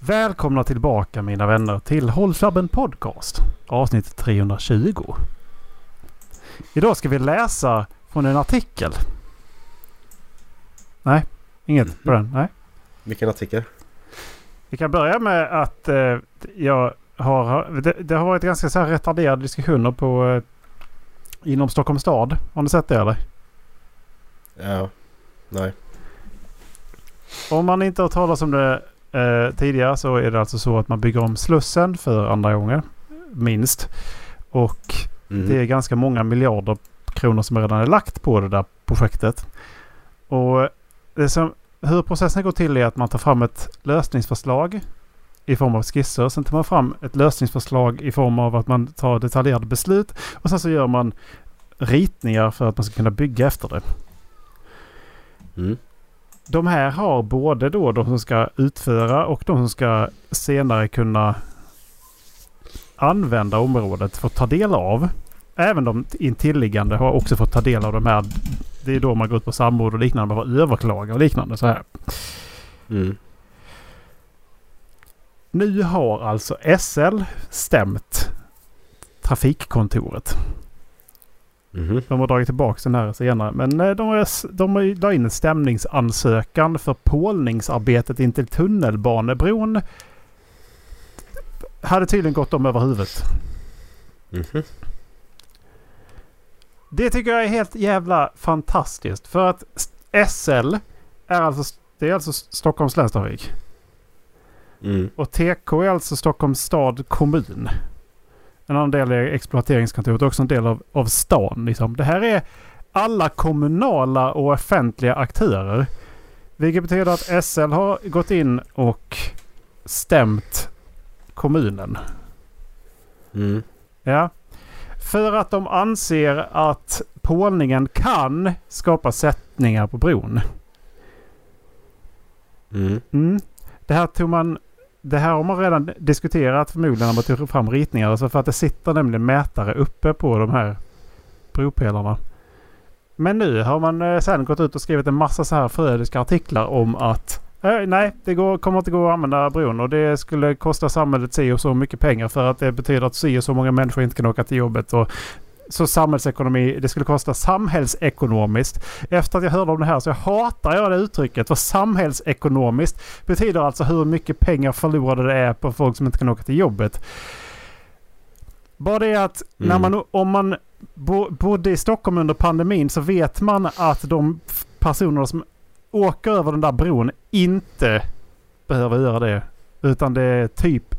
Välkomna tillbaka mina vänner till Håll Flabben Podcast. Avsnitt 320. Idag ska vi läsa från en artikel. Nej, inget på den. Nej. Vilken artikel? Vi kan börja med att eh, jag har... Det, det har varit ganska så här retarderade diskussioner på... Eh, inom Stockholms stad. Har ni sett det eller? Ja. Nej. Om man inte har talat om det eh, tidigare så är det alltså så att man bygger om Slussen för andra gången. Minst. Och Mhm. det är ganska många miljarder kronor som redan är lagt på det där projektet. Och det som, hur processen går till är att man tar fram ett lösningsförslag i form av skisser. Sen tar man fram ett lösningsförslag i form av att man tar detaljerade beslut. Och sen så gör man ritningar för att man ska kunna bygga efter det. Mm. De här har både då de som ska utföra och de som ska senare kunna använda området fått ta del av. Även de intilliggande har också fått ta del av de här. Det är då man går ut på samråd och liknande. Man får överklaga och liknande så här. Mm. Nu har alltså SL stämt Trafikkontoret. Mhm. De har dragit tillbaka den här senare. Men eh, de har, de la in en stämningsansökan för pålningsarbetet in till tunnelbanebron. Hade tydligen gått dem över huvudet. Mhm. Det tycker jag är helt jävla fantastiskt. För att SL är alltså, det är alltså Stockholms länstrafik. Mm. Och TK är alltså Stockholms stad kommun. En annan del är exploateringskontoret och också en del av, av stan. Liksom. Det här är alla kommunala och offentliga aktörer. Vilket betyder att SL har gått in och stämt kommunen. Mm. Ja. För att de anser att pålningen kan skapa sättningar på bron. Mm. Mm. Det här tog man... Det här har man redan diskuterat förmodligen när man tog fram ritningar. Alltså för att det sitter nämligen mätare uppe på de här bropelarna. Men nu har man eh, sen gått ut och skrivit en massa så här förödiska artiklar om att eh, nej, det går, kommer inte gå att använda bron och det skulle kosta samhället si och så mycket pengar för att det betyder att si och så många människor inte kan åka till jobbet. Och så samhällsekonomi, det skulle kosta samhällsekonomiskt. Efter att jag hörde om det här så hatar jag det uttrycket. För samhällsekonomiskt betyder alltså hur mycket pengar förlorade det är på folk som inte kan åka till jobbet. Bara det att när Mm. man, om man bo, bodde i Stockholm under pandemin så vet man att de personer som åker över den där bron inte behöver göra det. Utan det är typ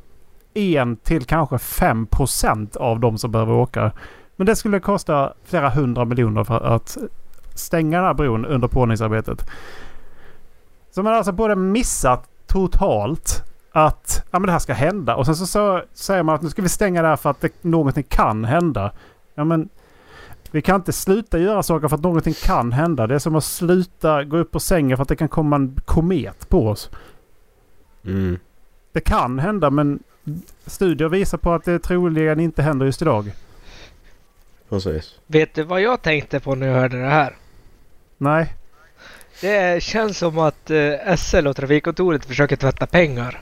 en till kanske 5 procent av de som behöver åka. Men det skulle kosta flera hundra miljoner för att stänga den här bron under pålningsarbetet. Så man har alltså både missat totalt att ja, men det här ska hända. Och sen så, så säger man att nu ska vi stänga det här för att det, någonting kan hända. Ja men vi kan inte sluta göra saker för att någonting kan hända. Det är som att sluta gå upp på sängen för att det kan komma en komet på oss. Mm. Det kan hända men studier visar på att det troligen inte händer just idag. Precis. Vet du vad jag tänkte på när jag hörde det här? Nej. Det känns som att eh, SL och Trafikkontoret försöker tvätta pengar.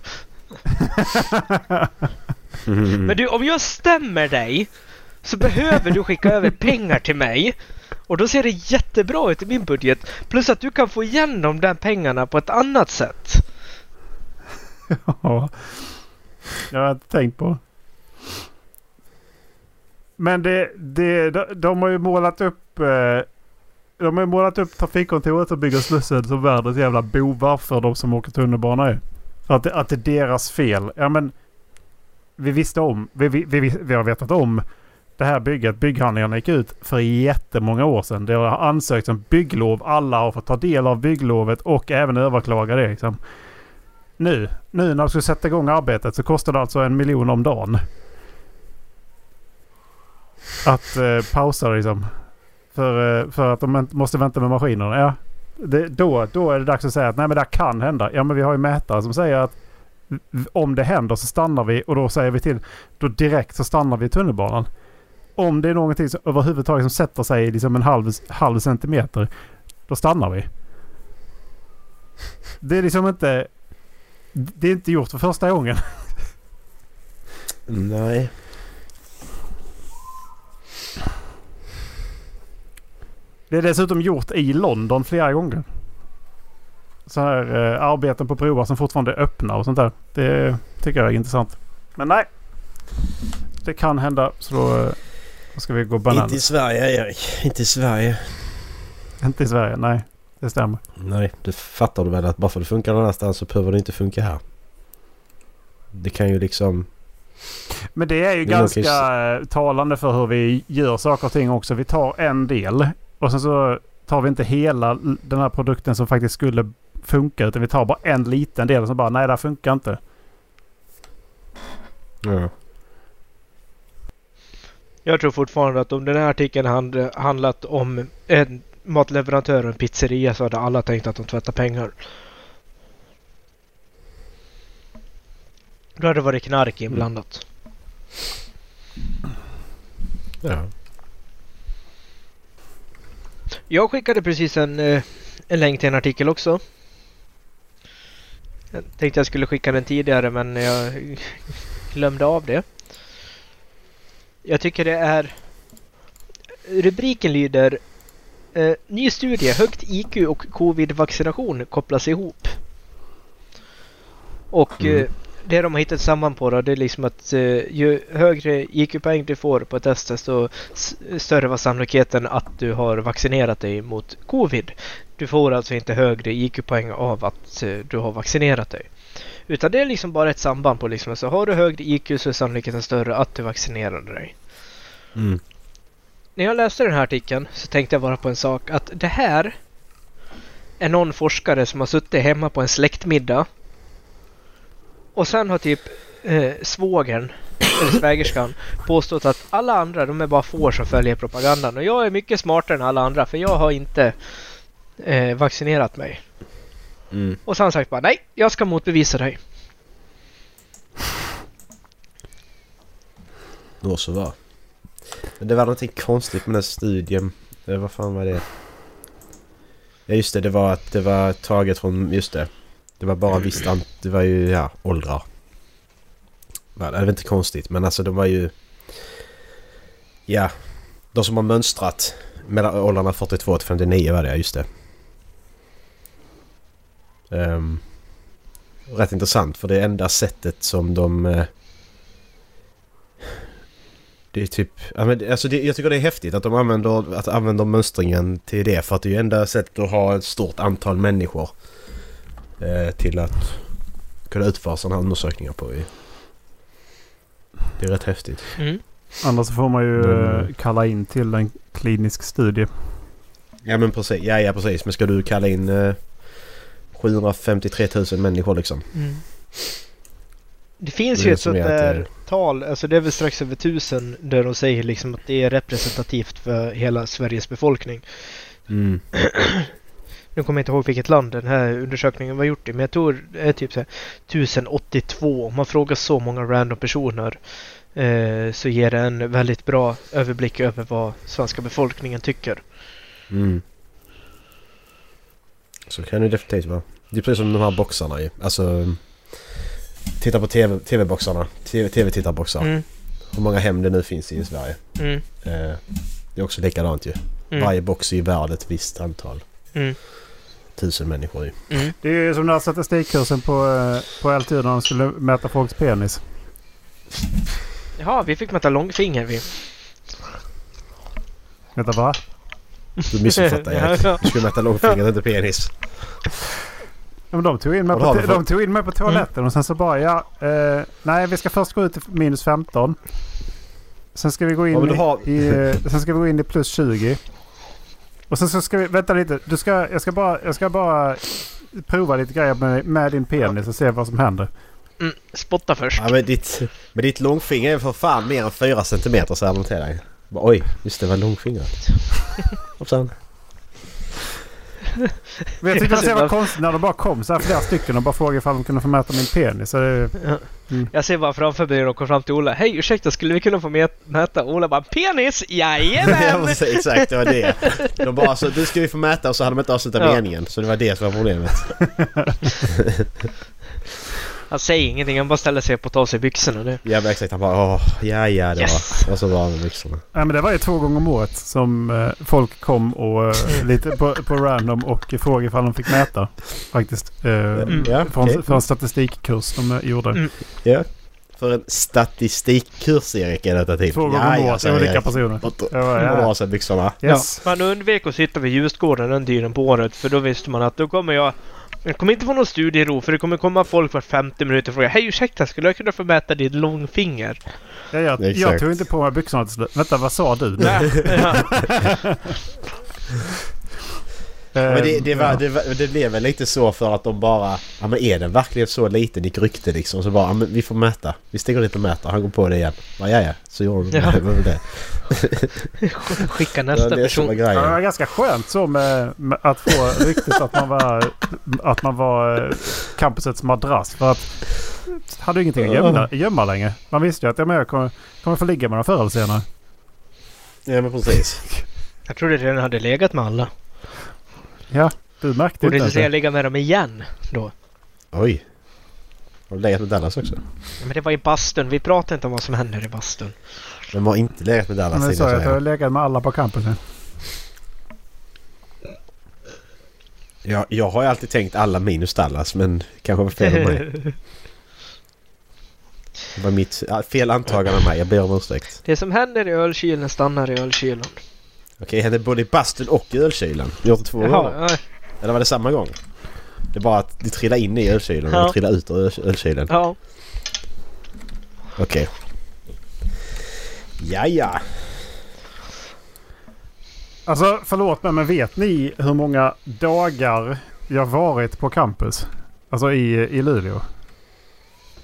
Mm. Men du, om jag stämmer dig så behöver du skicka över pengar till mig. Och då ser det jättebra ut i min budget. Plus att du kan få igen de där pengarna på ett annat sätt. Ja. Jag har inte tänkt på. Men det, det, de, de har ju målat upp eh, de har ju målat upp trafikkontoret och bygger Slussen som världens jävla bovar för de som åker tunnelbana För Att det, att det är deras fel. Ja men vi visste om, vi, vi, vi, vi har vetat om det här bygget. Bygghandlingarna gick ut för jättemånga år sedan. Det har ansökts om bygglov. Alla har fått ta del av bygglovet och även överklaga det. Liksom. Nu, nu när de ska sätta igång arbetet så kostar det alltså en miljon om dagen. Att eh, pausa liksom. För, eh, för att de måste vänta med maskinerna. Ja, det, då, då är det dags att säga att nej men det här kan hända. Ja men vi har ju mätare som säger att om det händer så stannar vi och då säger vi till. Då direkt så stannar vi i tunnelbanan. Om det är någonting som överhuvudtaget som sätter sig liksom en halv, halv centimeter. Då stannar vi. Det är liksom inte... Det är inte gjort för första gången. Nej. Det är dessutom gjort i London flera gånger. Så här eh, arbeten på broar som fortfarande är öppna och sånt där. Det tycker jag är intressant. Men nej. Det kan hända så då, eh, då ska vi gå bananas. Inte i Sverige Erik. Inte i Sverige. Inte i Sverige, nej. Det stämmer. Nej, det fattar du väl att bara för att det funkar någon annanstans så behöver det inte funka här. Det kan ju liksom... Men det är ju Det ganska eh, talande för hur vi gör saker och ting också. Vi tar en del och sen så tar vi inte hela den här produkten som faktiskt skulle funka. Utan vi tar bara en liten del och så bara nej det här funkar inte. Ja. Jag tror fortfarande att om den här artikeln hade handlat om en matleverantör och en pizzeria så hade alla tänkt att de tvättar pengar. Då hade det varit knark inblandat. ja. Jag skickade precis en, eh, en länk till en artikel också. Jag tänkte jag skulle skicka den tidigare men jag glömde av det. Jag tycker det är... Rubriken lyder eh, Ny studie, högt IQ och covid-vaccination kopplas ihop. Och Mm. Det de har hittat samman på då, det är liksom att eh, ju högre IQ-poäng du får på ett test desto s- större var sannolikheten att du har vaccinerat dig mot covid. Du får alltså inte högre IQ-poäng av att eh, du har vaccinerat dig. Utan det är liksom bara ett samband på liksom, alltså har du högre IQ så är sannolikheten större att du vaccinerade dig. Mm. När jag läste den här artikeln så tänkte jag bara på en sak att det här är någon forskare som har suttit hemma på en släktmiddag och sen har typ eh, svågern eller svägerskan påstått att alla andra de är bara får som följer propagandan och jag är mycket smartare än alla andra för jag har inte eh, vaccinerat mig. Mm. Och han sagt bara nej, jag ska motbevisa dig. Må så vara. Men det var någonting konstigt med den studien. Eh, vad fan var det? Ja just det, det var att det var taget från, just det. Det var bara visst det var ju ja, åldrar. Det är inte konstigt men alltså de var ju... Ja, de som har mönstrat mellan åldrarna 42 till 59 var det, just det. Um, rätt intressant för det enda sättet som de... Eh, det är typ... Alltså det, jag tycker det är häftigt att de använder, att använder mönstringen till det. För att det är ju enda sättet att ha ett stort antal människor till att kunna utföra sådana här undersökningar på. Det är rätt häftigt. Mm. Annars får man ju Mm. eh, kalla in till en klinisk studie. Ja men precis. Ja, ja precis. Men ska du kalla in eh, 753 000 människor liksom? Mm. Det finns Det ju ett sånt där är- tal, alltså det är väl strax över tusen, där de säger liksom att det är representativt för hela Sveriges befolkning. Mm. Nu kommer jag inte ihåg vilket land den här undersökningen var gjort i, men jag tror det är typ så här 1082. Om man frågar så många random personer eh, så ger det en väldigt bra överblick över vad svenska befolkningen tycker. Mm. Så kan det definitivt vara. Det är precis som de här boxarna ju. Alltså... Titta på TV, TV-boxarna. TV- TV-tittarboxar. Mm, Hur många hem det nu finns i Sverige. mm, Eh, det är också likadant ju. mm, Varje box är ju värd ett visst antal. mm, Tusen människor ju. mm. Det är ju som den här statistikkursen på, eh, på LTU när de skulle mäta folks penis. Jaha, vi fick mäta långfinger vi. Vänta va? Du missuppfattar Erik. Du skulle mäta långfingret, inte penis. Ja, men de, tog in mig på, för- de tog in mig på toaletten och sen så bara ja. Eh, nej vi ska först gå ut till minus 15. Sen ska vi gå in, Ja, har- i, i, eh, sen ska vi gå in i plus 20. Och sen så ska vi, vänta lite. Du ska, jag, ska bara, jag ska bara prova lite grejer med, med din penis och se vad som händer. Mm, spotta först. Ja, men, ditt, men ditt långfinger är för fan mer än 4 centimeter säger de till dig. Oj, just det var långfingret. Hoppsan. Men jag tyckte det var så Jag konstigt när de bara kom så här flera stycken och bara frågade ifall de kunde få mäta min penis. Så det, Jag ser bara framför mig när de kommer fram till Ola. Hej ursäkta, skulle vi kunna få mä- mäta? Ola bara penis! Jajamän! Ja, Exakt, det var det. De bara så, du ska vi få mäta och så hade de inte avslutat Ja. meningen. Så det var det som var problemet. Han säger ingenting, han bara ställer sig upp och tar sig byxorna. Det. Ja men exakt. Han bara åh, ja ja det Yes. var, var så bra med byxorna. Nej, men det var ju två gånger om året som eh, folk kom och eh, lite på, på random och frågade ifall de fick mäta. Faktiskt. Eh, Mm. Ja, för, okej. en, för en statistikkurs de eh, gjorde. Mm. Ja. För en statistikkurs Erik är detta till. Två gånger om året olika personer. Och Det var, dra ja. av sig byxorna. Yes. Ja, man undvek att sitta vid Ljusgården den tiden på året för då visste man att då kommer jag jag kommer inte få någon studiero för det kommer komma folk var 50 minuter och fråga Hej ursäkta, skulle jag kunna få mäta ditt långfinger? Ja, jag, jag Exakt. tog inte på mig byxorna till slut. Vänta, vad sa du? Nej, ja. Men det, det, var, Eh, det, var, det blev väl lite så för att de bara... Ja men är den verkligen så liten gick rykte liksom. Så bara, ja, men vi får mäta. Vi stiger dit och mäter. Han går på det igen. Ja ja, ja. Så gjorde de Ja. det. var väl det. Skicka nästa det person. var Ja, det var ganska skönt så med, med att få ryktet att man var, att man var eh, campusets madrass. För att hade ingenting att gömma, gömma längre. Man visste ju att ja, men jag kommer, kommer få ligga med dem förr eller senare. Ja men precis. Jag trodde redan hade legat med alla. Ja, du märkte Borde inte inte säga ens ligga med dem igen då. Oj. Har du legat med Dallas också? Men det var i bastun. Vi pratar inte om vad som händer i bastun. Vem har inte legat med Dallas? Men tänkte sa jag jag att jag har legat med alla på campusen. Ja, jag har ju alltid tänkt alla minus Dallas men kanske var fel av mig. Det var mitt fel antagande av mig. Jag ber om ursäkt. det som händer i ölkylen stannar i ölkylen. Okej, hände både i bastun och i ölkylen. Du gjort det två gånger? Jaha, ja, Eller var det samma gång? Det är bara att det trillar in i ölkylen Ja. och trillar ut ur öl- ölkylen. ja. Okej. Ja, ja. Alltså förlåt mig men vet ni hur många dagar jag varit på campus? Alltså i, i Luleå.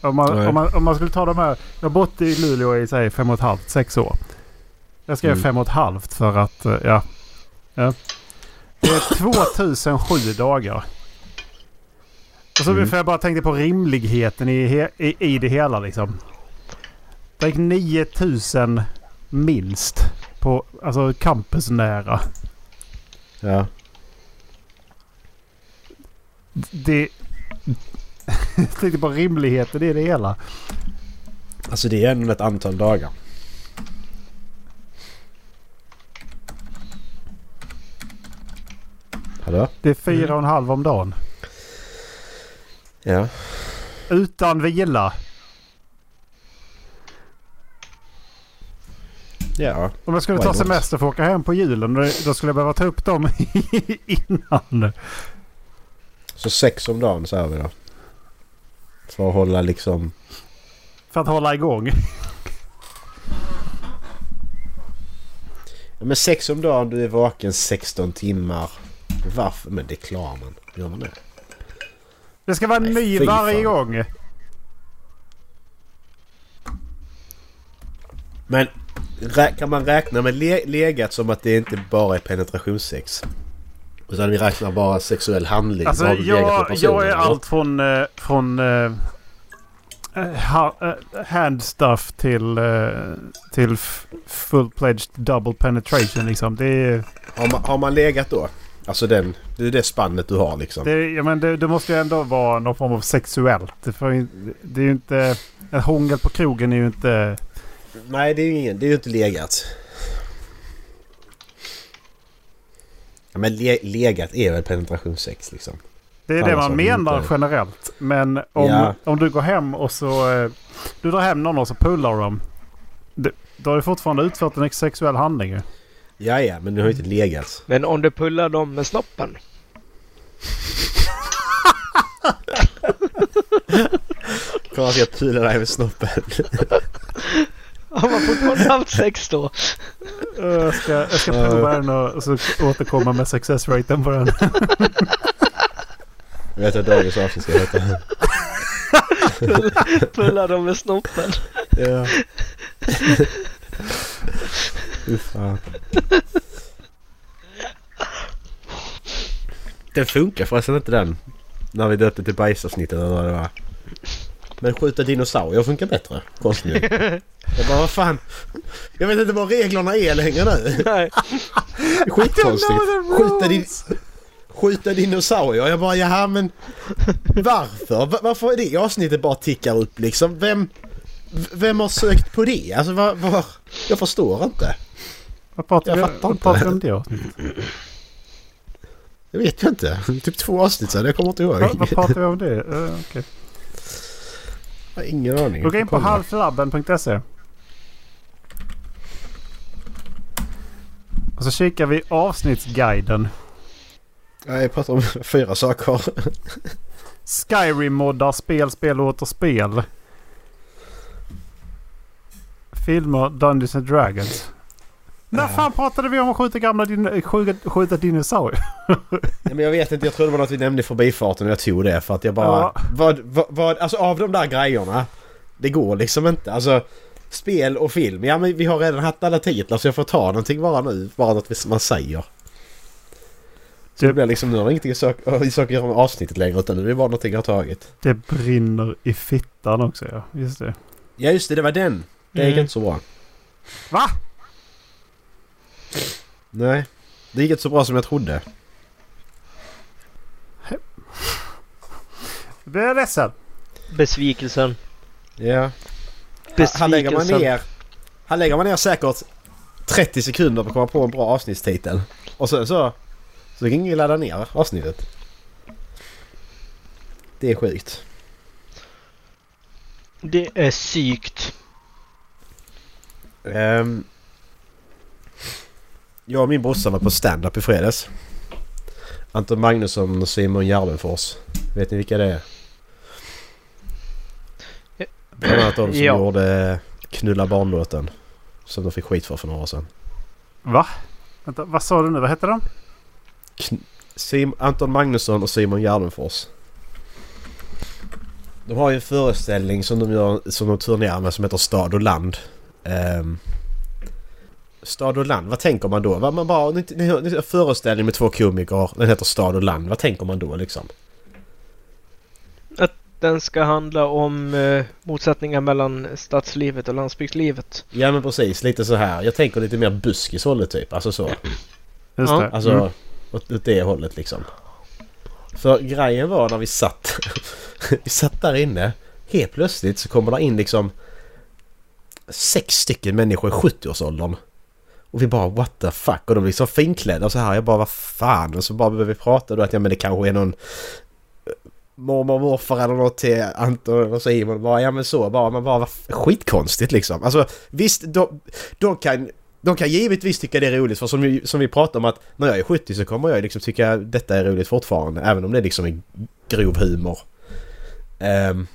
Om man, Nej. om, man, om man skulle ta de här. Jag har bott i Luleå i säg fem och ett halvt, sex år. Jag skrev Mm. fem och ett halvt för att eh, ja. ja. Det är 2007 dagar. Och så Mm. för jag bara tänkte på rimligheten i, i, i det hela liksom. Det gick 9000 minst på alltså campusnära. Ja. Det... Jag tänkte på rimligheten i det hela. Alltså det är ändå ett antal dagar. Hallå? Det är fyra och en halv om dagen. Ja. Utan vila. Ja. Om jag skulle ta semester för att åka hem på julen då då skulle jag behöva ta upp dem innan. Så sex om dagen säger vi då. För att hålla liksom... För att hålla igång. Ja, men sex om dagen, du är vaken 16 timmar. Varför? Men det klarar man. Gör man det? Det ska vara Nej, ny varje gång. Men kan man räkna med le- legat som att det inte bara är penetrationssex? Utan vi räknar bara sexuell handling? Alltså jag, jag är allt från, eh, från eh, eh, eh, hand stuff till, eh, till full-pledged double penetration liksom. Det är... Har man, har man legat då? Alltså den, det är det spannet du har liksom? Det, ja, men det, det måste ju ändå vara någon form av sexuellt. Ju- det är ju inte... En hångel på krogen är ju inte... Nej, det är ju ingen, det är ju inte legat. Ja, men le, legat är väl penetrationssex liksom? Det är Fan, det man du menar inte? generellt. Men om, Ja. om du går hem och så... eh, Du drar hem någon och så pullar dem. Då har du fortfarande utfört en sexuell handling ju. Ja, ja, men du har ju inte legat. Men om du pullar dem med snoppen? Kommer jag ska pula dig med snoppen. Har man fortfarande haft sex då? Eh, Jag ska, jag ska prova den och, så återkomma med success raten på den. Jag vet att dagens avsnitt ska heta. Pulla dem med snoppen. Ja. Den funkar förresten inte den. När vi döpte till bajsavsnittet eller vad det var. Men skjuta dinosaurier funkar bättre. Konstigt. Jag bara vad fan. Jag vet inte vad reglerna är längre nu. Nej. Skitkonstigt. Skjuta, din, skjuta dinosaurier. Jag bara jaha men varför? Va- Varför är det avsnittet bara tickar upp liksom? Vem, vem har sökt på det? Alltså var, var, jag förstår inte. Vad pratar Jag vi fattar inte. pratar om det avsnittet? Jag vet jag inte. Typ två avsnitt sedan. Jag kommer inte ihåg. Vad, vad pratar vi om det? Uh, okay. Jag har ingen aning. Gå in på halflabben.se. Och så kikar vi avsnittsguiden. Jag pratar om fyra saker. Skyrim-moddar, spel, spel och åter spel. Filmer, Dungeons and Dragons. När fan pratade vi om att skjuta gamla din, skjuta, skjuta dinosaurier? Nej, men jag vet inte. Jag tror det var något vi nämnde i förbifarten och jag tog det för att jag bara... Ja. Vad, vad, vad, alltså av de där grejerna. Det går liksom inte. Alltså spel och film. Ja men vi har redan haft alla titlar så jag får ta någonting bara nu. Bara något vi- man säger. Så det blir liksom nu har ingenting i sak, i sak att göra med avsnittet längre utan nu är det bara någonting jag har tagit. Det brinner i fittan också ja. Just det. Ja just det, det var den. Det gick Mm. inte så bra. Va? Nej. Det gick inte så bra som jag trodde. Det är jag ledsen. Besvikelsen. Ja. Här lägger man Besvikelsen. ner... Här lägger man ner säkert 30 sekunder på att komma på en bra avsnittstitel. Och sen så... Så kan ingen ladda ner avsnittet. Det är sjukt. Det är sykt. Um, jag och min brorsa var på stand-up i fredags. Anton Magnusson och Simon Gärdenfors. Vet ni vilka det är? Bland annat de som Ja. gjorde Knulla barnlåten. Som de fick skit för för några år sedan. Va? Vänta, vad sa du nu? Vad hette de? Kn- Sim- Anton Magnusson och Simon Gärdenfors. De har ju en föreställning som de, gör, som de turnerar med som heter Stad och land. Ehm, Stad och land, vad tänker man då? Vad Man bara, ni, ni, ni har en föreställning med två komiker, den heter Stad och land. Vad tänker man då liksom? Den ska handla om eh, motsättningar mellan stadslivet och landsbygdslivet. Ja men precis, lite så här. Jag tänker lite mer buskishållet typ. Alltså så. Just det. Alltså Mm. åt, åt det hållet liksom. För grejen var när vi satt, vi satt där inne. Helt plötsligt så kommer det in liksom sex stycken människor i 70-årsåldern. Och vi bara what the fuck och de blir så finklädda och så här. Jag bara vad fan och så bara började vi prata då att ja men det kanske är någon eh, mormor och morfar eller något till Anton och Simon. Och Bara, ja men så bara man bara skitkonstigt liksom. Alltså visst de, de kan de kan givetvis tycka det är roligt för som, vi- som vi pratar om att när jag är 70 så kommer jag liksom tycka detta är roligt fortfarande även om det liksom är grov humor. Um,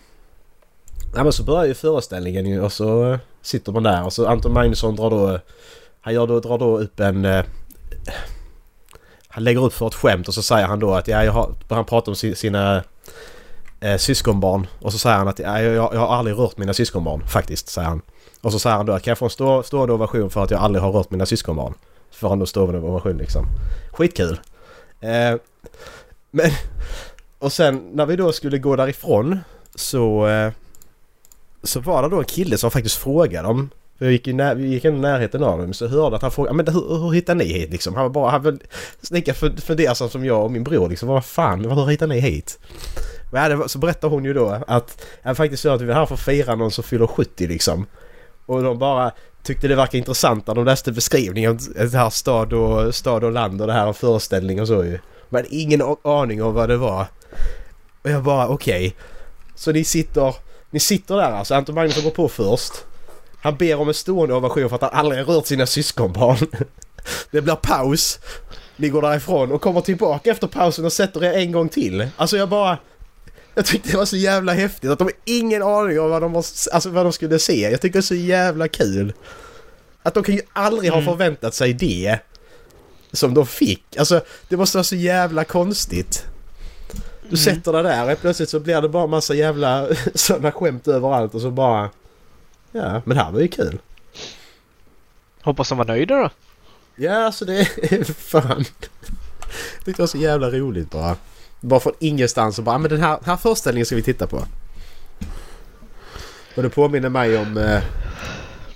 ja men så börjar ju föreställningen ju och så eh, sitter man där och så Anton Magnusson drar då han gör då, drar då upp en eh, han lägger upp för ett skämt och så säger han då att ja, jag har, han pratar om si- sina eh, syskonbarn och så säger han att ja, jag, jag har aldrig rört mina syskonbarn faktiskt säger han. Och så säger han då att kan jag få en stå, stående ovation för att jag aldrig har rört mina syskonbarn? Får han då stående ovation liksom. Skitkul. Eh, men... Och sen när vi då skulle gå därifrån så... Eh, så var det då en kille som faktiskt frågade dem. För jag gick, i när, vi gick i närheten av dem så jag hörde att han frågade men hur, hur hittade ni hit liksom? Han var bara... Han lika fundersam som jag och min bror liksom. Vad fan, hur hittade ni hit? Men ja, det var, så berättade hon ju då att jag faktiskt så att vi var här för att fira någon som fyller 70 liksom. Och de bara tyckte det verkade intressant när de läste beskrivningen om det här stad och, stad och land och det här och föreställning och så ju. Men ingen aning om vad det var. Och jag bara okej. Så ni sitter, ni sitter där alltså. Anton Magnusson går på först. Han ber om en stående ovation för att han aldrig rört sina syskonbarn. Det blir paus. Ni går därifrån och kommer tillbaka efter pausen och sätter er en gång till. Alltså jag bara... Jag tyckte det var så jävla häftigt att de har ingen aning om vad de, var, alltså vad de skulle se. Jag tycker det är så jävla kul. Att de kan ju aldrig ha Mm. förväntat sig det. Som de fick. Alltså det måste vara så jävla konstigt. Du sätter dig där och plötsligt så blir det bara massa jävla sådana skämt överallt och så bara... Ja, men det här var ju kul. Hoppas de var nöjda då. Ja, alltså det är fan... Det var så jävla roligt bara. Bara från ingenstans och bara, "Ah, men den här, den här föreställningen ska vi titta på. Och det påminner mig om... Eh,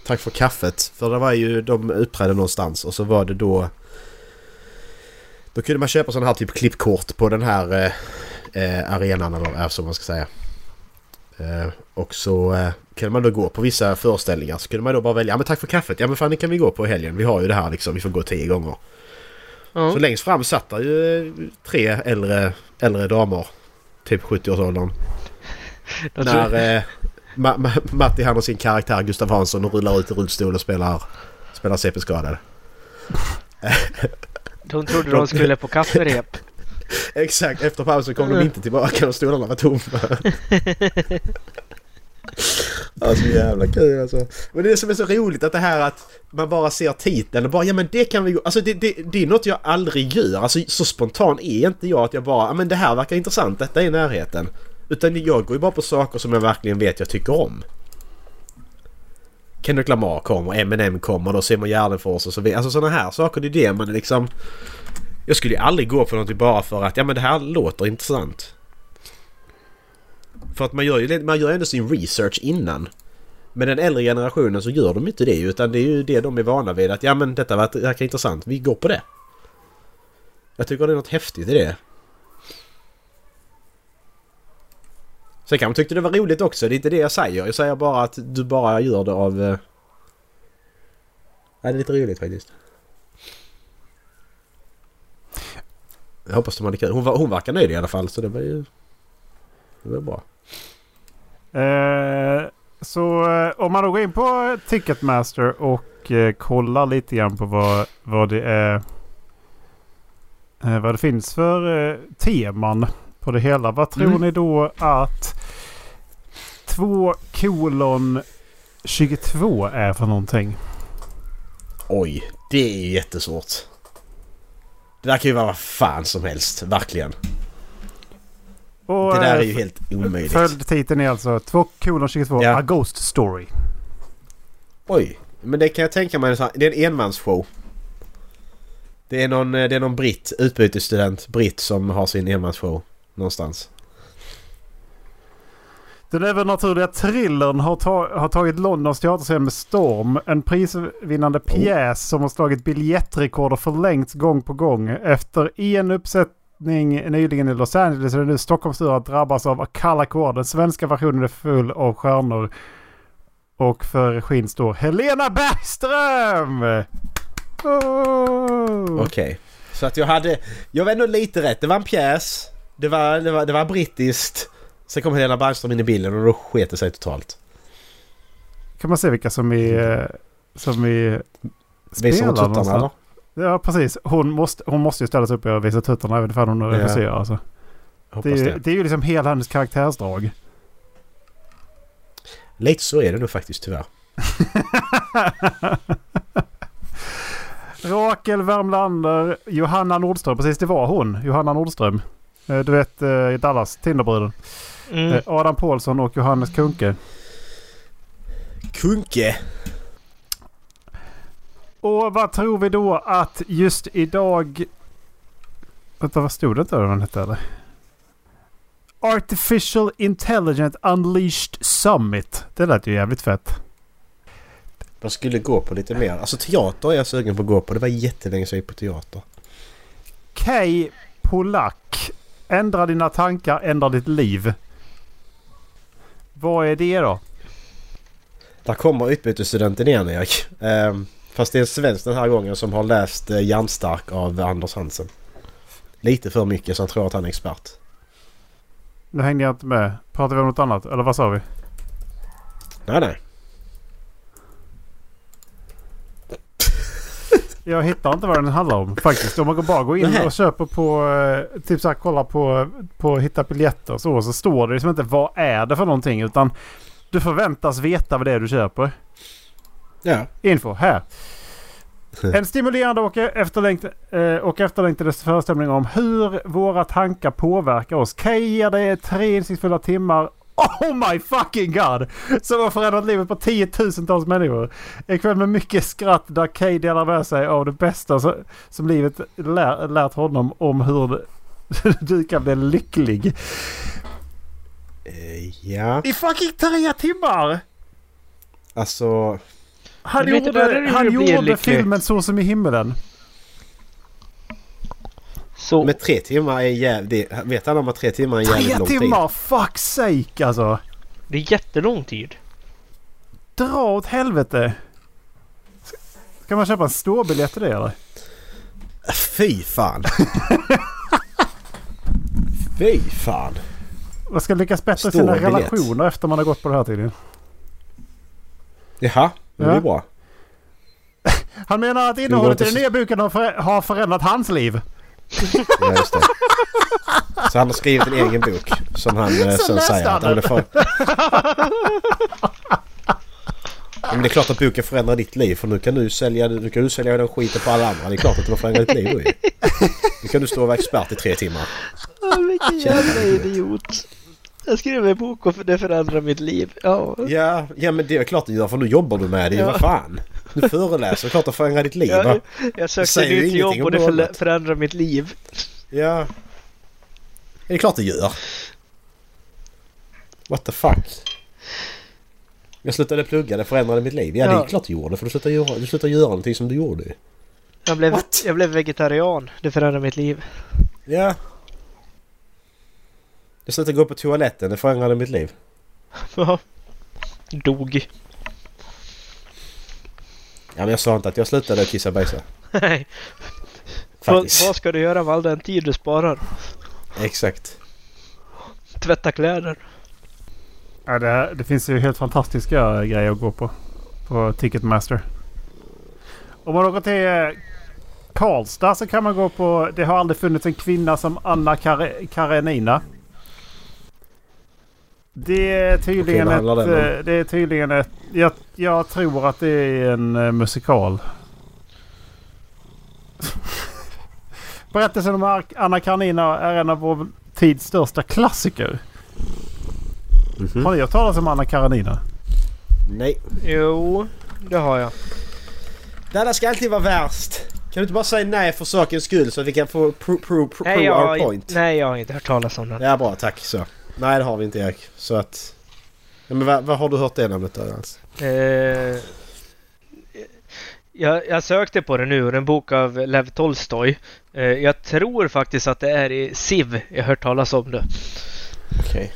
tack för kaffet. För det var ju, de uppträdde någonstans och så var det då... Då kunde man köpa sådana här typ klippkort på den här eh, eh, arenan eller är så man ska säga. Eh, och så eh, kunde man då gå på vissa föreställningar så kunde man då bara välja ja men tack för kaffet, ja men fan det kan vi gå på i helgen. Vi har ju det här liksom, vi får gå tio gånger. Ja. Så längst fram satt där ju eh, tre äldre, äldre damer. Typ 70-årsåldern. Jag tror- När eh, Ma- Ma- Matti och sin karaktär Gustav Hansson rullar ut i rullstol och spelar, spelar CP-skadade. De trodde de skulle på kafferep. Exakt, efter pausen kom de inte tillbaka och stolarna var tomma. Alltså jävla kul alltså. Men det som är så roligt att det här att man bara ser titeln och bara ja men det kan vi gå... Alltså det, det, det är något jag aldrig gör. Alltså så spontan är inte jag att jag bara ja men det här verkar intressant, detta är i närheten. Utan jag går ju bara på saker som jag verkligen vet jag tycker om. Kendrick Lamar kommer, Eminem kommer, då Simon Gärdenfors och så vidare. Alltså sådana här saker, det är det man liksom... Jag skulle ju aldrig gå på någonting bara för att ja men det här låter intressant. För att man gör ju man gör ändå sin research innan. Men den äldre generationen så gör de inte det utan det är ju det de är vana vid att ja men detta verkar intressant, vi går på det. Jag tycker det är något häftigt i det. Sen kan man tycka det var roligt också, det är inte det jag säger. Jag säger bara att du bara gör det av... Eh, ja, det är lite roligt faktiskt. Jag hoppas de hade kul. Hon, hon verkar nöjd i alla fall så det var ju... Det var bra. Eh, så eh, om man då går in på Ticketmaster och eh, kollar lite grann på vad, vad det är. Eh, vad det finns för eh, teman på det hela. Vad tror Mm. ni då att 2 kolon 22 är för någonting? Oj, det är jättesvårt. Det där kan ju vara vad fan som helst, verkligen. Och, Det där är eh, ju helt omöjligt. Följdtiteln är alltså 2 kolon 22 Ja. A Ghost Story. Oj, men det kan jag tänka mig. Det är en enmansshow. Det är någon, eh, det är någon britt, utbytesstudent, britt som har sin enmansshow någonstans. Den övernaturliga thrillern har, ta- har tagit Londons teaterscen med storm. En prisvinnande pjäs som har slagit biljettrekord och förlängts gång på gång. Efter en uppsättning nyligen i Los Angeles är det nu Stockholms tur att drabbas av kalla kår. Den svenska versionen är full av stjärnor. Och för regin står Helena Bergström! Oh. Okej. Så att jag hade... Jag var ändå lite rätt. Det var en pjäs. Det var, det var, det var brittiskt. Sen kom Helena Bergström in i bilden och då sket det sig totalt. Kan man se vilka som är... Som är... Spelar tuttarna eller? Ja, precis. Hon måste, hon måste ju ställa sig upp och visa tuttarna även ifall hon Ja. regisserar. Alltså. Jag hoppas Det, det. är- det är ju liksom hela hennes karaktärsdrag. Lite så är det nog faktiskt tyvärr. Rakel Värmlander, Johanna Nordström. Precis, det var hon. Johanna Nordström. Eh, Du vet eh, Dallas, Tinderbruden. Mm. Eh, Adam Paulsson och Johannes Kunke. Kunke! Och vad tror vi då att just idag... Vänta, vad stod det inte vad den hette eller? Artificial Intelligent Unleashed Summit. Det lät ju jävligt fett. Man skulle gå på lite mer. Alltså teater är jag sugen på att gå på. Det var jättelänge sedan jag gick på teater. Kay Polak. Ändra dina tankar, ändra ditt liv. Vad är det då? Där kommer utbytesstudenten igen Erik. Ehm, fast det är en svensk den här gången som har läst eh, Järnstark av Anders Hansen. Lite för mycket så han tror att han är expert. Nu hängde jag inte med. Pratar vi om något annat? Eller vad sa vi? Nej nej. Jag hittar inte vad den handlar om faktiskt. Om man går- bara går in och köper på... eh, Typ så här, kollar på, på hitta biljetter och så. Så står det liksom inte vad är det för någonting. Utan du förväntas veta vad det är du köper. Ja. Info här. En stimulerande och, efterlängt, eh, och efterlängtad föreställning om hur våra tankar påverkar oss. Kay ger dig tre insiktsfulla timmar. Oh my fucking god! Som har förändrat livet på tiotusentals människor. En kväll med mycket skratt där Kay delar med sig av det bästa som, som livet lär, lärt honom om hur du kan bli lycklig. Eh, ja. I fucking tre timmar! Alltså. Han gjorde, det han gjorde filmen Så som i himmelen. Så, Men tre timmar är jävligt... Vet han om att tre timmar är jävligt Tre lång tid? timmar! Fuck sake alltså! det är jättelång tid. Dra åt helvete! Ska man köpa en ståbiljett till det eller? Fy fan! Fy fan! Man ska lyckas bättre i sina Ståbiljett. relationer efter man har gått på det här tydligen. Jaha, det är Ja. bra. Han menar att innehållet i den nya boken har förändrat hans liv. Ja, just det. Så han har skrivit en egen bok som han eh, Så sen säger han att... Det får... ja, men det är klart att boken förändrar ditt liv för nu kan du sälja, nu kan du sälja den skiten på alla andra. Det är klart att den har förändrat ditt liv ju. Nu kan du stå och vara expert i tre timmar. vilken jävla idiot. Jag skrev en bok och det förändrar mitt liv. Ja. Ja, ja men det är klart det gör för nu jobbar du med det ju. Ja. Vad fan? Du föreläser, det klart att förändrar ditt liv va? Jag, jag sökte nytt jobb och det annat. förändrar mitt liv. Ja. Det är klart det gör. What the fuck? Jag slutade plugga, det förändrade mitt liv. Ja, det Ja. är klart det gjorde. För du slutade göra, du slutade göra någonting som du gjorde. Jag blev, What? jag blev vegetarian. Det förändrar mitt liv. Ja. Jag slutade gå på toaletten, det förändrade mitt liv. Ja. Dog. Ja, men jag sa inte att jag slutade kissa och bajsa. Nej. Vad, Faktiskt. vad ska du göra med all den tid du sparar? Exakt. Tvätta kläder. Ja, det, här- det finns ju helt fantastiska grejer att gå på. På Ticketmaster. Om man åker till eh, Karlstad så kan man gå på... Det har aldrig funnits en kvinna som Anna Kar- Karenina. Det är tydligen Okej, ett... den eh, Det är tydligen ett... Jag, jag tror att det är en eh, musikal. Berättelsen om Anna Karenina är en av vår tids största klassiker. Mhm. Har ni hört talas om Anna Karenina? Nej. Jo, det har jag. Detta ska alltid vara värst. Kan du inte bara säga nej för sakens skull så att vi kan få pro, pro, pro, Nej pro jag, our point? nej, jag har inte hört talas om den. Ja, bra. Tack. Så. Nej, det har vi inte Erik. Så att... Ja, men vad, vad har du hört det namnet där alltså? Eh, jag, jag sökte på den nu och en bok av Lev Tolstoj. Eh, jag tror faktiskt att det är i Siv jag hört talas om det. Okej.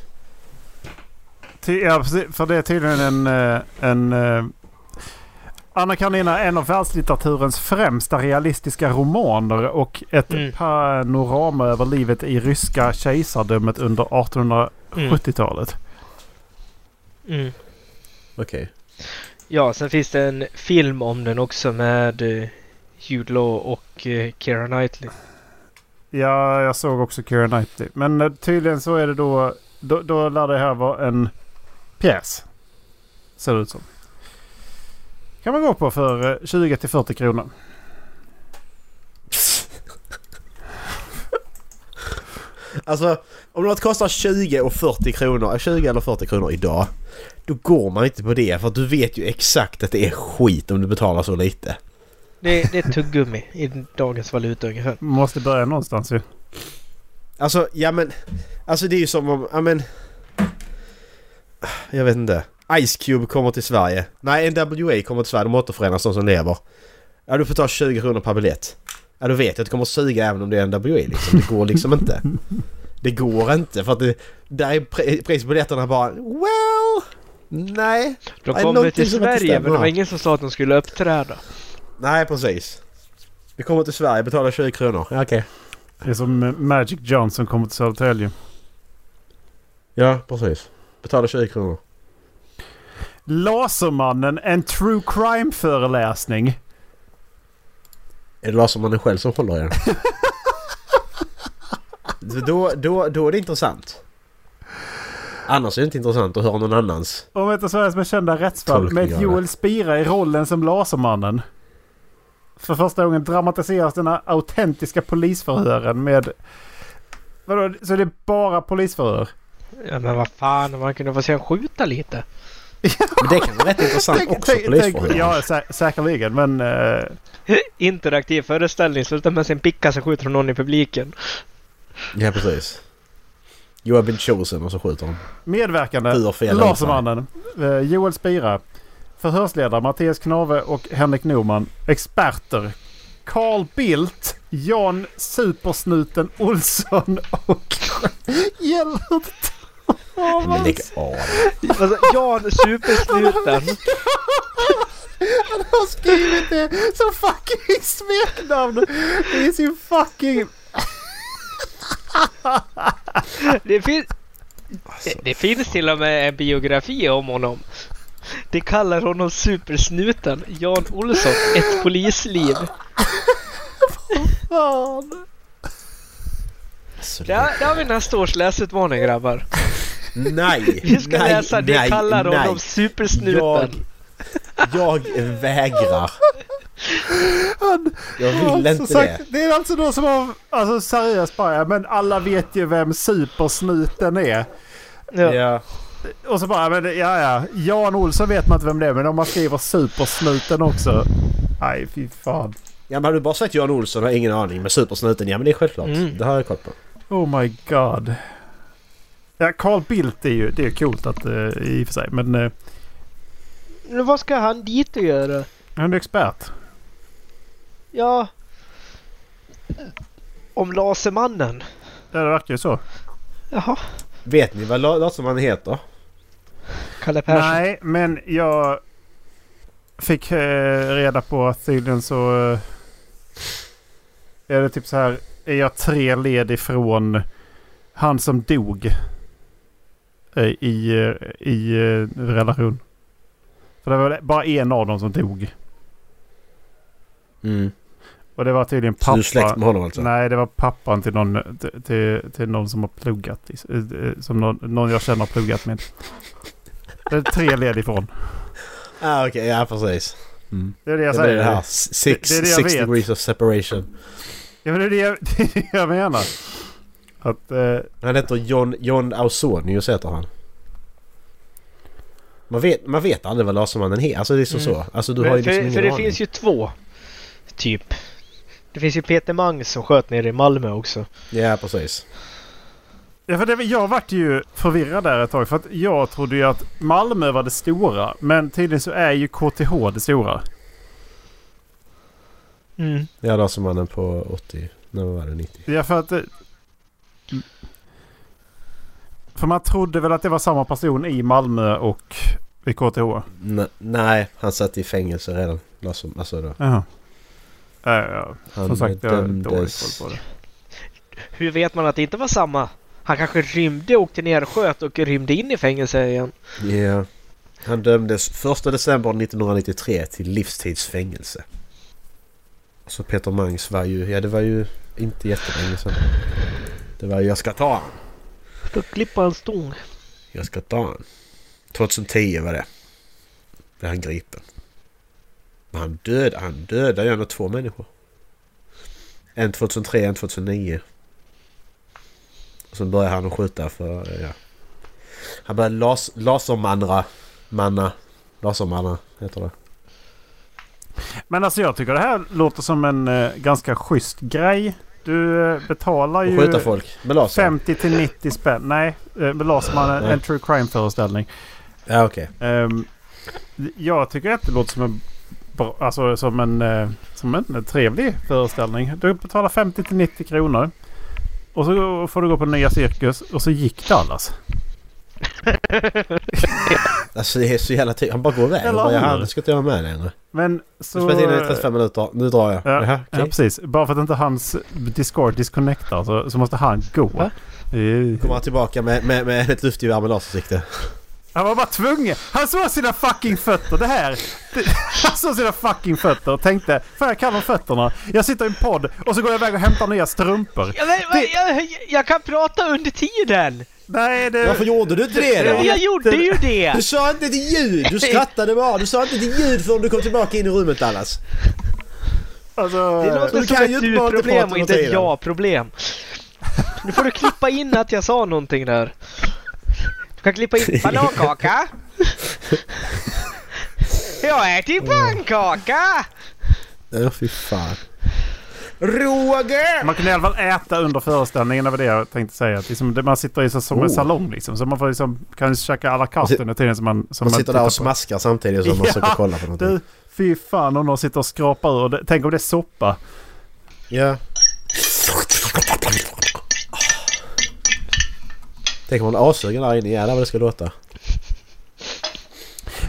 Ty, ja, för det är tydligen en... eh, en eh, Anna Karenina är en av världslitteraturens främsta realistiska romaner och ett Mm. panorama över livet i ryska kejsardömet under 1870-talet. Mm. Okej. Ja, sen finns det en film om den också med eh, Jude Law och eh, Keira Knightley. Ja, jag såg också Keira Knightley. Men eh, tydligen så är det då... Då, då lär det här vara en pjäs. Ser det ut som. Kan man gå på för eh, 20 till 40 kronor. Alltså, om något kostar 20 och 40 kronor, 20 eller 40 kronor idag. Då går man inte på det för att du vet ju exakt att det är skit om du betalar så lite. Det, det är tuggummi i dagens valuta ungefär. Måste börja någonstans ju. Alltså, ja men... Alltså det är ju som om, ja men... Jag vet inte. Ice Cube kommer till Sverige. Nej, NWA kommer till Sverige. De återförenas, de som lever. Ja, du får ta 20 kronor per biljett. Ja, du vet att det kommer suga även om det är NWA liksom. Det går liksom inte. Det går inte för att det... Där är pri- priset på biljetterna bara... Well... Nej. De kommer till Sverige men det var ingen som sa att de skulle uppträda. Nej, precis. Vi kommer till Sverige, betalar 20 kronor. Ja, okej. Det är som eh, Magic Johnson kommer till Södertälje. Ja, precis. Betalar 20 kronor. Lasermannen, en true crime-föreläsning. Är det Lasermannen själv som håller i den? då, då, då är det intressant. Annars är det inte intressant att höra någon annans. Om ett av Sveriges mest kända rättsfall med det. Joel Spira i rollen som Lasermannen. För första gången dramatiseras den här autentiska polisförhören med... Vadå, så det är bara polisförhör? Ja men vad fan, man kunde få se honom skjuta lite. Men det kan vara rätt intressant också, polisförhör. ja, sä säkerligen men... eh, Interaktiv föreställning, slutar med sin picka så skjuter någon i publiken. Ja, precis. You have been chosen och så skjuter de. medverkande fel Lasermannen, eh, Joel Spira. Förhörsledare Mattias Knave och Henrik Norman. Experter Carl Bildt, Jan Supersnuten Olsson och Gellert Men lägg av. Alltså, Jan Supersnuten. Han har skrivit det som fucking smeknamn i sin fucking... Det finns, Alltså, det, det finns till och med en biografi om honom. Det kallar honom Supersnuten. Jan Olsson, ett polisliv. Fan. alltså, Där, där har vi nästa års läsutmaning grabbar. Nej! Vi ska nej, läsa Det nej, kallar nej. honom Supersnuten. Jag, jag vägrar. Han, Jag vill alltså inte sagt, det. det är alltså de som har... Alltså seriöst bara, men alla vet ju vem Supersnuten är. Ja. Ja. Och så bara, men ja ja. Jan Olsson vet man inte vem det är, men om man skriver Supersnuten också. Nej, fy fan. ja men har du bara sagt Jan Olsson har ingen aning med supersnuten? Ja men det är självklart. Mm. Det har jag koll på. Oh my god. Ja, Carl Bildt är ju det är coolt att, uh, i och för sig. Men uh, Men vad ska han dit och göra? han är expert. Ja... Om Lasermannen. Ja, det verkar ju så. Jaha. Vet ni vad La- Lasermannen heter? Kalle Persson. Nej, men jag fick eh, reda på att tydligen så eh, är det typ så här. Är jag tre led ifrån han som dog i, eh, i eh, relation. För det var bara en av dem som dog. Mm. Och det var tydligen Så du är släkt pappa. med honom alltså? Nej, det var pappan till någon, till, till, någon som har pluggat. eh, eh, Som någon, någon jag känner har pluggat med. Det är tre led ifrån. Ah, Okej, ja precis. Mm. Det är det jag Det blir säger. det här. Six, Det- det är det jag six degrees of separation. Ja, men det är det jag, det är det jag menar. Att, eh, Han heter John, John Ausonius heter han. Man vet, man vet aldrig vad Lasermannen heter. Alltså det är så Mm. så. Alltså du har ju för, liksom för det aning. finns ju två. Typ. Det finns ju Peter Mangs som sköt nere i Malmö också. Ja precis. ja, för det, jag vart ju förvirrad där ett tag. För att jag trodde ju att Malmö var det stora. Men tydligen så är ju KTH det stora. Mm. Ja Lasermannen på 80... När var det? 90? Ja, för att... eh, För man trodde väl att det var samma person i Malmö och vid KTH. N- nej, han satt i fängelse redan. Laser, alltså då. Jaha. Ja, ja. Han Som sagt, jag har dålig dömdes... koll på det. Hur vet man att det inte var samma? Han kanske rymde, åkte ner, sköt och rymde in i fängelse igen. Ja. Han dömdes 1 december 1993 till livstidsfängelse. Så Peter Mangs var ju... Ja det var ju inte jättelänge sedan. Det var Jag ska ta han. Då klippa en stång. Jag ska ta han. 2010 var det. Blev han gripen. Men han dödade, han dödade ju ändå två människor. En 2003, en 2009. Och sen började han att skjuta för... Ja. Han började las, lasermanra. Manna. Lasermanna heter det. Men alltså jag tycker det här låter som en eh, ganska schysst grej. Du eh, betalar ju skjuta folk med laser. 50 till 90 spänn. Nej, eh, med Laserman en, en true crime föreställning. Ja okej. Ehm, jag tycker att det låter som en, alltså, som en, eh, som en trevlig föreställning. Du betalar 50 till 90 kronor. Och så får du gå på nya cirkus och så gick Dallas. Alltså det är så jävla tid. Han bara går iväg. Eller bara? "Jaha, det ska inte jag vara med längre. Men Så... Jag spelat in i 35 minuter. Nu drar jag. Ja, Jaha, ja, okej. precis. Bara för att inte hans Discord disconnectar så, så måste han gå. Va? Kommer han tillbaka med, med, med ett luftgevär med lasersikte. Han var bara tvungen. Han såg sina fucking fötter. Det här. Det, han såg sina fucking fötter och tänkte. Fan jag kan om fötterna. Jag sitter i en podd och så går jag iväg och hämtar nya strumpor. Jag, men, Det- jag, jag kan prata under tiden! Nej det... Varför gjorde du inte det då? Jag gjorde ju det! Du sa inte ett ljud! Du skrattade bara! Du sa inte ett ljud förrän du kom tillbaka in i rummet Dallas. Alltså, Det låter du som kan ett du-problem prata och inte ett ja-problem. Nu får du klippa in att jag sa någonting där. Du kan klippa in banankaka. Jag äter pannkaka! Ja, fy fan. Roger! Man kan i alla fall äta under föreställningen. Det var det jag tänkte säga. Att liksom, man sitter i så, som en Oh. salong liksom. Så man får liksom, kan käka à la carte under tiden som man, som Man sitter där och på. smaskar samtidigt som man Ja, försöker kolla på någonting. Du, fy fan om någon sitter och skrapar ur. det. Tänk om det är soppa. Ja. Tänk om man är assugen där inne. Jävlar vad det ska låta.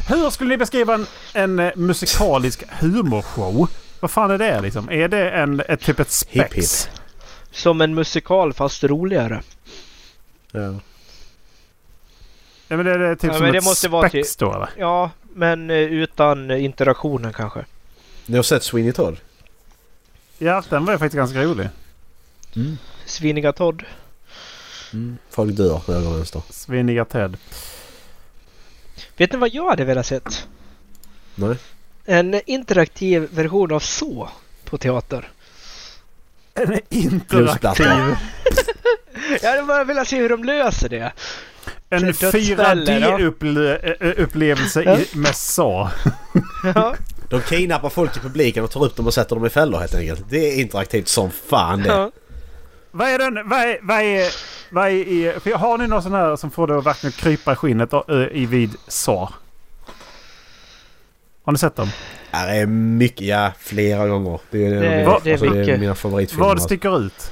Hur skulle ni beskriva en, en eh, musikalisk humorshow? Vad fan är det liksom? Är det en, ett typ ett spex? Som en musikal fast roligare. Ja. Ja, men det är typ Ja, som ett måste vara spex då eller? Ja, men eh, utan interaktionen kanske. Ni har sett Sweeney Todd? Ja, den var ju faktiskt ganska rolig. Mm. Sviniga Todd. Mm. Folk dör höger och vänster. Sviniga Ted. Vet ni vad jag hade velat sett? Nej. En interaktiv version av Så på teater. En interaktiv... Jag hade bara velat se hur de löser det. En Dödsfällor, ja. 4D-upplevelse i, med SA. Ja, De kidnappar folk i publiken och tar upp dem och sätter dem i fällor helt enkelt. Det är interaktivt som fan det. ja. Vad är den... Vad är... Vad är, vad är för har ni någon sån här som får det att verkligen krypa i skinnet ö, i vid SA? Har ni sett dem? Det är mycket, ja flera gånger. Det är, Det- det, det är alltså, det är mycket. mina favoritfilmer. Vad alltså. sticker ut?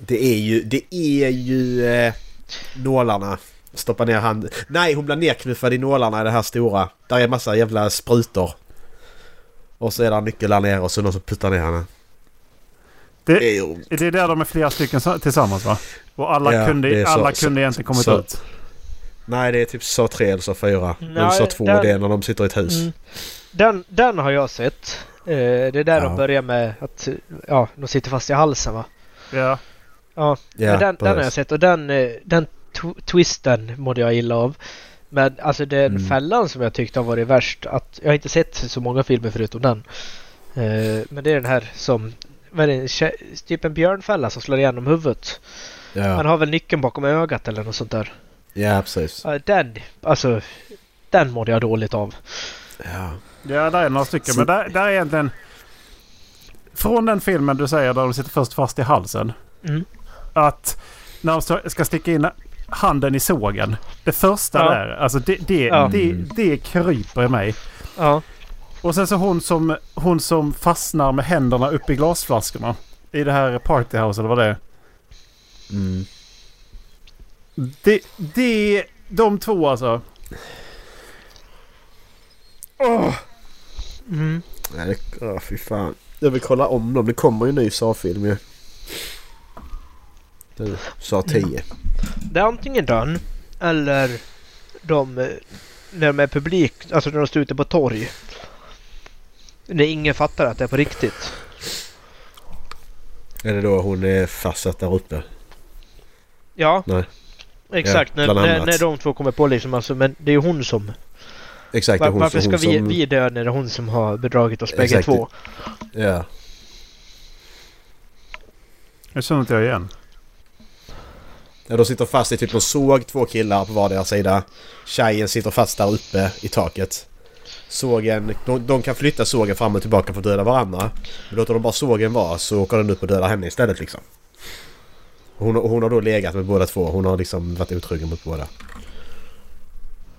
Det är ju, det är ju eh, nålarna. Stoppa ner hand. Nej, hon blir nerknuffad i nålarna i det här stora. Där är massa jävla sprutor. Och så är det nyckel här nere och så någon som puttar ner henne. Det, Det är ju... det är där de är flera stycken sa- tillsammans va? Och alla Ja, kunde, så- alla så- kunde egentligen kommit så- ut. Nej, det är typ så tre eller så fyra. Men Nej, så två den- det är när de sitter i ett hus. Mm. Den, den har jag sett. Eh, det är där Ja. de börjar med att ja, de sitter fast i halsen va? Ja. Ja, Ja, men den, den har jag sett och den, eh, den tw- twisten mådde jag illa av. Men alltså den Mm. fällan som jag tyckte har varit värst. Att, jag har inte sett så många filmer förutom den. Eh, men det är den här som vad är det, typ en björnfälla som slår igenom huvudet. Han Ja, har väl nyckeln bakom ögat eller något sånt där. Ja precis. Den, alltså den mådde jag dåligt av. Ja. Ja, där är några stycken. Men där, där är egentligen... Från den filmen du säger där de sitter först fast i halsen. Mm. Att när de ska sticka in handen i sågen. Det första Ja. där, alltså det, det, Ja. det, det kryper i mig. Ja, Och sen så hon som, hon som fastnar med händerna uppe i glasflaskorna. I det här partyhouse eller vad det är. Mm. Det, det, de två alltså. Åh! mm. Nej, det, åh, fy fan. Jag vill kolla om dem. Det kommer ju en ny Saw-film ju. Det- Saw 10. Det är antingen den eller de eh, när de är publik, alltså när de står ute på torg. När ingen fattar att det är på riktigt. Är det då hon är fastsatt där uppe? Ja, Nej. Exakt. Ja, när, när, när de två kommer på liksom, alltså, men det är ju hon som... Exakt, Var, hon, varför som- ska hon vi, som... vi dö när det är hon som har bedragit oss bägge två? Ja. Jag känner inte jag igen. ja. De sitter fast i typ någon såg, två killar på vardera sida. Tjejen sitter fast där uppe i taket. Sågen, de, de kan flytta sågen fram och tillbaka för att döda varandra. Men låter de bara sågen vara så åker den upp och dödar henne istället liksom. Hon, hon har då legat med båda två. Hon har liksom varit otrogen mot båda.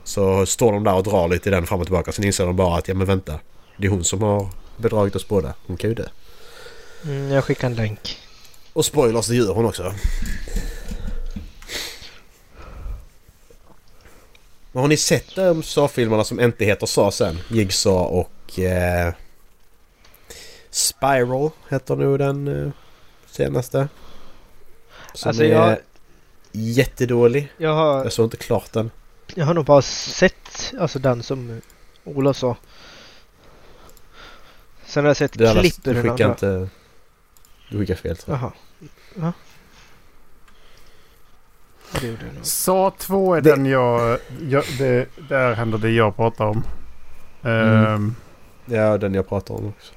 Så står de där och drar lite i den fram och tillbaka. Sen inser de bara att ja men vänta. Det är hon som har bedragit oss båda. Hon kan ju dö. Mm, jag skickar en länk. Och spoilers, det gör hon också. Men har ni sett de Saw-filmerna som inte heter Saw sen? Jigsaw och... Eh, Spiral heter nog den eh, senaste. Som Alltså är jag, jättedålig. jag, har, Jag såg inte klart den. jag har nog bara sett alltså den som Ola sa. Sen har jag sett Det klipp ur du den andra. inte... Du skickar fel tror jag. Jaha. Ja, Det. Sa 2 är Det- den jag... jag det, där händer det jag pratar om. Mm. Ehm, Ja, den jag pratar om också.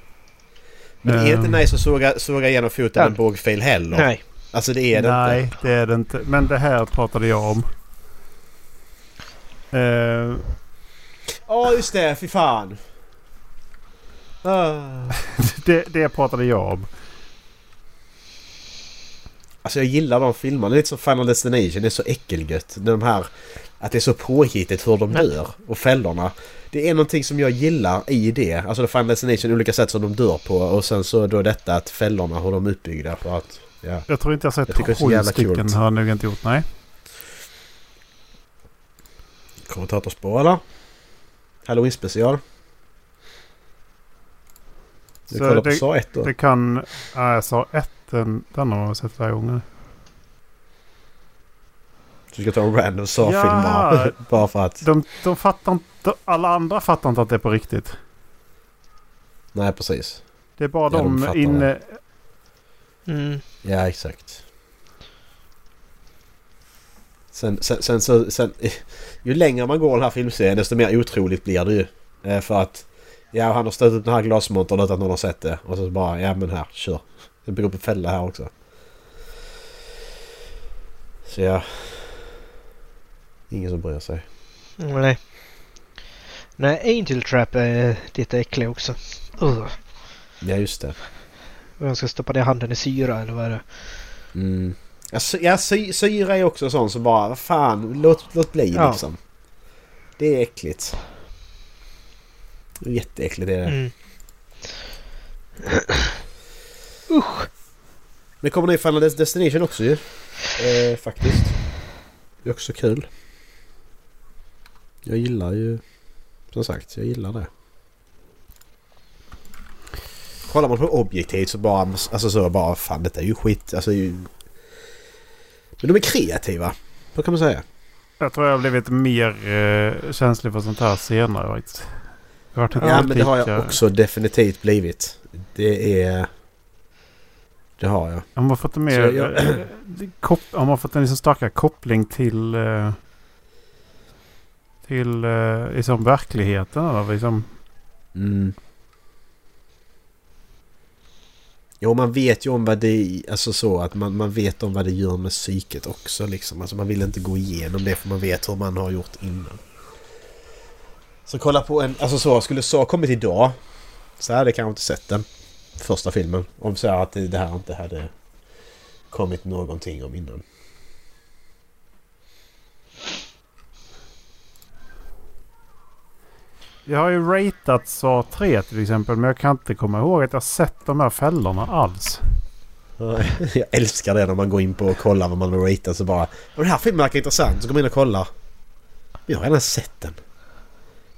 Men det är Ehm. inte nice att såga, såga igenom foten en bågfil heller. Nej. Alltså det är det nej, inte. det är det inte. Men det här pratade jag om. Ehm, Ja just det, fy fan. Ah. det, det pratade jag om. Alltså jag gillar de filmerna. Det är lite som Final Destination. Det är så äckelgött. De här Att det är så påhittigt hur de Nej. dör och fällorna. Det är någonting som jag gillar i det. Alltså Final Destination, olika sätt som de dör på och sen så då detta att fällorna hur de är uppbyggda för att... Ja. Jag tror inte jag sett Jag det sju stycken. Har jag nog inte gjort. Nej. Kommentatorspår eller? Halloween special. Du kollar på det- SA 1 då? Det kan... Jag sa ett. Den, den har jag sett flera gånger. Du ska ta en random SA-film Ja. bara, bara för att... De, de fattar inte... Alla andra fattar inte att det är på riktigt. Nej precis. Det är bara Ja, de de inne... Mm. Ja exakt. Sen, sen, sen, så, sen, ju längre man går den här filmserien desto mer otroligt blir det ju. Eh, För att ja, han har stött upp den här glasmontern utan att någon har sett det. Och så bara ja men här, kör. Det bygger upp en fälla här också. Så ja. Ingen som bryr sig. Nej. Nej, Angel Trap är lite äcklig också. Uh. Ja just det. Jag ska stoppa ner handen i syra eller vad är det? Mm. Ja, sy- ja sy, syra är också sån som bara vad fan låt, låt bli Ja. liksom. Det är äckligt. Jätteäckligt är det. Mm. Usch! Men det kommer ny Final Des- Destination också ju. Eh, faktiskt. Det är också kul. Jag gillar ju... Som sagt, jag gillar det. Kollar man på objektivt så bara... Alltså så bara fan detta är ju skit. Alltså ju... Men de är kreativa. Vad kan man säga? Jag tror jag har blivit mer eh, känslig för sånt här senare. faktiskt. Jag har varit Ja men det har jag också definitivt blivit. Det är... Det har jag. Har man fått en mer... Jag- eh, kop- har man fått en liksom starkare koppling till... Eh, till eh, liksom verkligheten eller liksom... Mm. Jo, man vet ju om vad det... Alltså så att man, man vet om vad det gör med psyket också liksom. Alltså man vill inte gå igenom det för man vet hur man har gjort innan. Så kolla på en... Alltså så, skulle så ha kommit idag så hade jag kanske inte sett den första filmen. Om så att det här inte hade kommit någonting om innan. Jag har ju ratat SA 3 till exempel. Men jag kan inte komma ihåg att jag sett de här fällorna alls. Jag älskar det när man går in på och kollar vad man har ratat så bara... Den här filmen verkar intressant. Så går man in och kollar. Jag har redan sett den.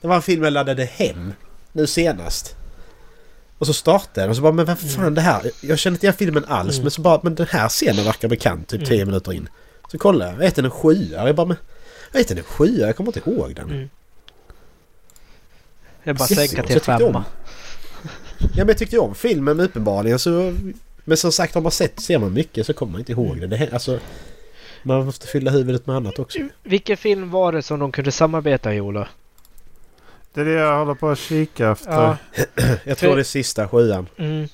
Det var en film jag laddade hem. Nu senast. Och så startade den och så bara men vad fan det här? Jag känner inte igen filmen alls Mm. men så bara men den här scenen verkar bekant typ 10 minuter in. Så kollar jag. Jag heter en sjua. Jag bara men... Jag heter en sjua. Jag kommer inte ihåg den. Mm. Jag bara Yes, sänka till femma. Ja men jag tyckte om filmen men uppenbarligen så... Men som sagt har man sett ser man mycket så kommer man inte ihåg det. det. här- Alltså... Man måste fylla huvudet med annat också. Vilken film var det som de kunde samarbeta i Ola? Det är det jag håller på att kika efter. Ja. Jag tror det är sista sjuan. Mm.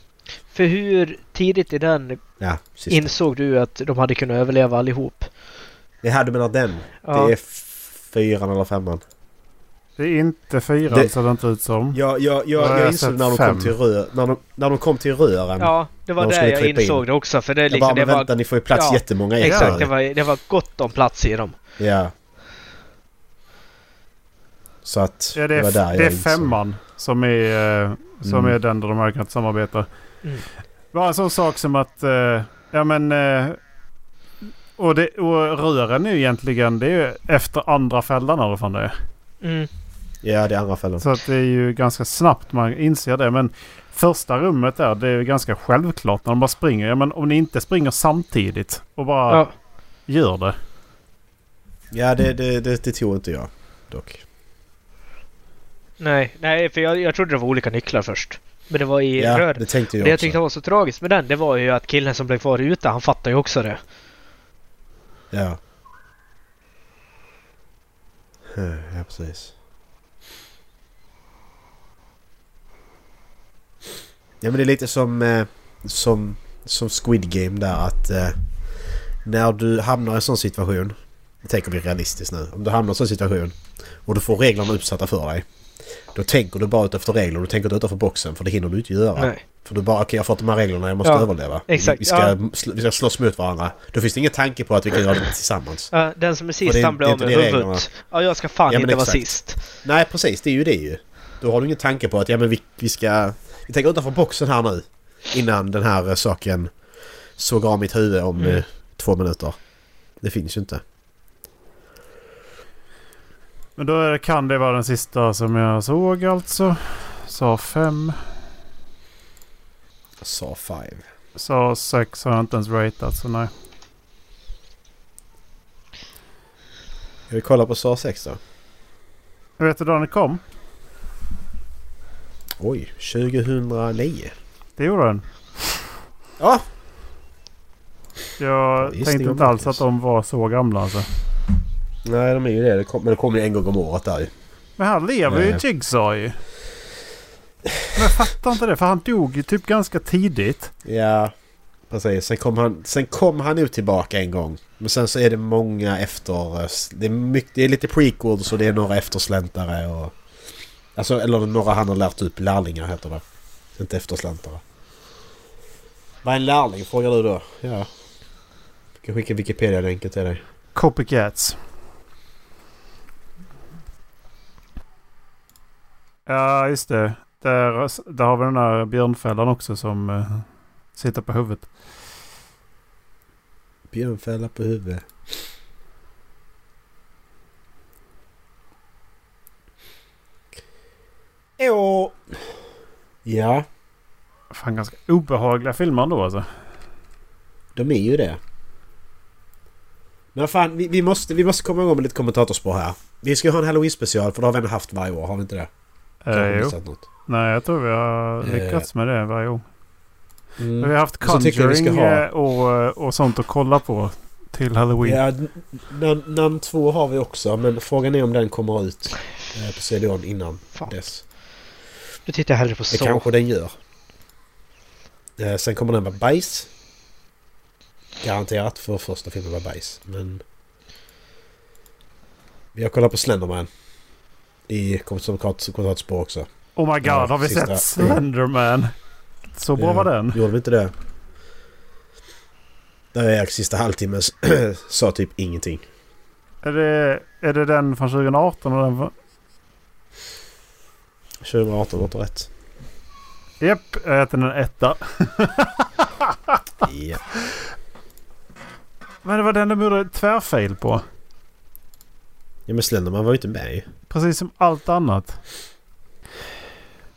För hur tidigt i den Ja, insåg du att de hade kunnat överleva allihop? Det här du menar den? Ja. Det är fyran eller femman. Det är inte fyran Det- ser det inte ut som. Jag, jag, jag, jag jag insåg när de, fem. kom till rö, när, de, när de kom till rören. Ja, det var De där jag klippa in. insåg det också. För det, är jag liksom, bara, det var, vänta ni får ju plats ja, jättemånga i exakt, här. det var, det var gott om plats i dem. Ja. Så att Ja, det det var är, där det är insåg. femman som är, eh, som Mm. är den där de har kunnat samarbeta. Mm. Bara en sån sak som att... eh, ja men... eh, och, det, och rören är ju egentligen det är ju efter andra fällan eller vad fan det är. Mm. Ja, det är andra fällan. Så att det är ju ganska snabbt man inser det. Men första rummet där det är ju ganska självklart när de bara springer. Ja men om ni inte springer samtidigt och bara Ja. gör det. Ja, det, det, det, det tror inte jag dock. Nej, nej, för jag, jag trodde det var olika nycklar först. Men det var i Ja, rör. det tänkte jag Det jag tyckte var så tragiskt med den, det var ju att killen som blev kvar ute, han fattar ju också det. Ja. Ja, precis. Ja, men det är lite som, eh, som, som Squid Game där att eh, när du hamnar i en sån situation, jag tänker bli realistiskt nu, om du hamnar i en sån situation och du får reglerna utsatta för dig. Då tänker du bara ut efter regler. Du tänker inte utanför boxen för det hinner du inte göra. Nej. För du bara okej jag har fått de här reglerna, jag måste Ja, överleva. exakt, Vi ska, ja. sl- vi ska slåss mot varandra. Då finns det ingen tanke på att vi kan göra det tillsammans. Ja, den som är sist är- han blir är av med det huvudet. reglerna. Ja, jag ska fan Ja, inte vara exakt. sist. Nej precis, det är ju det ju. Då har du ingen tanke på att ja men vi, vi ska... Vi tänker utanför boxen här nu. Innan den här eh, saken sågar av mitt huvud om Mm. eh, två minuter. Det finns ju inte. Men då det, kan det vara den sista som jag såg alltså. Sa 5. Sa 5. Sa 6 har jag inte ens ratat så nej. Ska vi kolla på SA 6 då? Vet du då den kom? Oj, 2009. Det gjorde den. Ja! Jag Visst, tänkte inte alls att de var så gamla alltså. Nej, de är ju det. men det kommer ju en gång om året där ju. Men han lever ju. Jigsaw ju. Men jag fattar inte det för han dog ju typ ganska tidigt. Ja, precis. Sen kom, han, sen kom han nog tillbaka en gång. Men sen så är det många efter... eh, Det är, mycket, det är lite prequels och det är några eftersläntare och... Alltså, eller några han har lärt upp. Lärlingar heter det. Inte eftersläntare. Vad är en lärling frågar du då? Ja. Jag kan skicka Wikipedia-länken till dig. Copycats. Ja, just det. Där, där har vi den där björnfällan också som eh, sitter på huvudet. Björnfälla på huvudet. Åh! Ja, Fan ganska obehagliga filmer ändå alltså. de är ju det. Men fan, vi, vi, måste, vi måste komma igång med lite kommentatorspår här. Vi ska ju ha en halloween-special för det har vi ändå haft varje år, har vi inte det? Eh, jo. något? Nej, jag tror vi har Eh. lyckats med det varje år. Mm. Vi har haft Conjuring ha- eh, och, och sånt att kolla på till Halloween. Ja, namn två har vi också men frågan är om den kommer ut eh, på CDON innan Fan. dess. Nu tittar jag hellre på Det så. kanske den gör. Eh, sen kommer den vara bajs. Garanterat för första filmen var bajs. Men... Vi har kollat på Slenderman. I kommentatorspår också. Oh my god, Ja, har vi sista- sett Slenderman? Så bra Ja, var den. Gjorde vi inte det? Där är jag sista halvtimmen sa typ ingenting. Är det, är det den från 2018? Och den från... 2018 låter rätt. Japp, jag äter en etta. Ja. Men det var den de gjorde tvärfail på. ja men Slenderman var ju inte med ju. Precis som allt annat.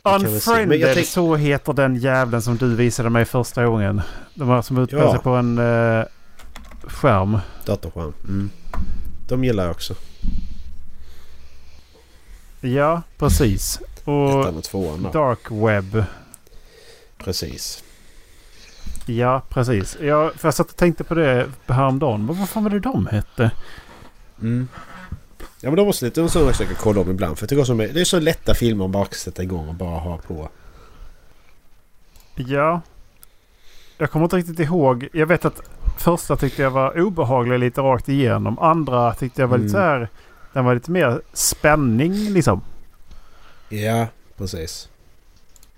Unfriended, tänk- så heter den jävlen som du visade mig första gången. De här som utspelar Ja. sig på en eh, skärm. Datorskärm. Mm. De gillar jag också. Ja, precis. Och Ettan och tvåan då. Dark Web. Precis. Ja, precis. Jag, för jag satt och tänkte på det häromdagen. Men vad fan var det de hette? Mm. Ja men de måste lite sådana saker kolla om ibland. För jag tycker också det är så lätta filmer att bara sätta igång och bara ha på. Ja. Jag kommer inte riktigt ihåg. Jag vet att första tyckte jag var obehaglig lite rakt igenom. Andra tyckte jag var lite Mm. så här. Den var lite mer spänning liksom. Ja, precis.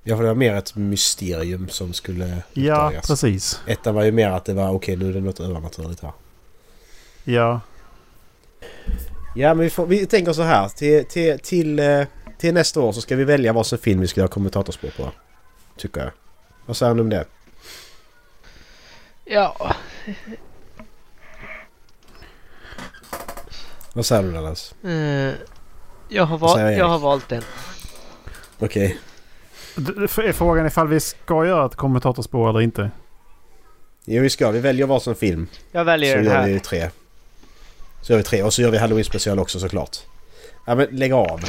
Ja för det var mer ett mysterium som skulle Ja, uppdagas. precis. Ettan var ju mer att det var okej nu är det något övernaturligt här. Ja. Ja men vi, får, vi tänker så här. Till, till, till, eh, till nästa år så ska vi välja varsin film vi ska ha kommentatorspår på. Tycker jag. Vad säger ni om det? Ja, Vad säger du Dallas? eh, jag, har val- Erik? jag har valt en. Okej. F- Är frågan ifall vi ska göra ett kommentatorspår eller inte? Jo vi ska. Vi väljer varsin film. Jag Så väljer den gör här. vi tre. Så gör vi tre. Och så gör vi Halloween special också såklart. Ja men lägg av.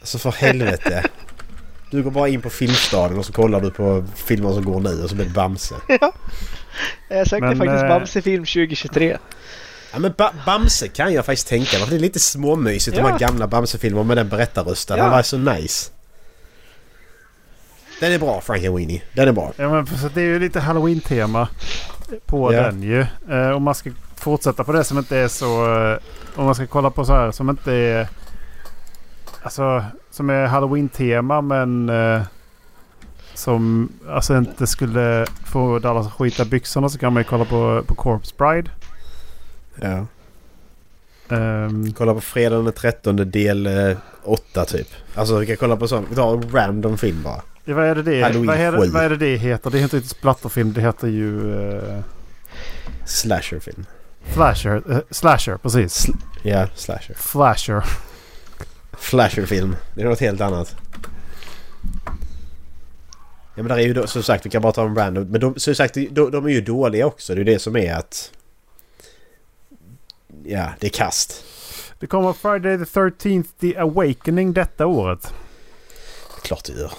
Alltså för helvete. Du går bara in på Filmstaden och så kollar du på filmer som går nu och så blir det Bamse. Jag sökte Men, faktiskt eh, Bamse-film 2023. Ja men ba Bamse kan jag faktiskt tänka mig. Det är lite småmysigt de Ja. här gamla Bamse-filmerna med den berättarrösten. Ja. Han var så nice. Den är bra Frankenweenie. Den är bra. Ja, men det är ju lite halloween-tema på Ja. den ju. Eh, om man ska fortsätta på det som inte är så... Eh, om man ska kolla på så här som inte är Alltså som är halloween-tema men eh, som alltså inte skulle få Dallas att skita byxorna så kan man ju kolla på, på Corpse Bride. Ja. Ehm, Kolla på fredagen den 13 del eh, 8 typ. Alltså vi kan kolla på sån. Vi tar en random film bara. ja, vad är det det? Halloween Vad är det, vad är det det heter? Det heter inte splatterfilm. Det heter ju eh, Slasherfilm. Flasher. eh, slasher, precis. Ja, slasher. Flasher. Flasherfilm. Det är något helt annat. Ja men där är ju då, som sagt, vi kan bara ta en random. Men de, som sagt, de, de är ju dåliga också. Det är ju det som är att... Ja, det är kast. Det kommer Friday the 13th The Awakening detta året. Klart det gör.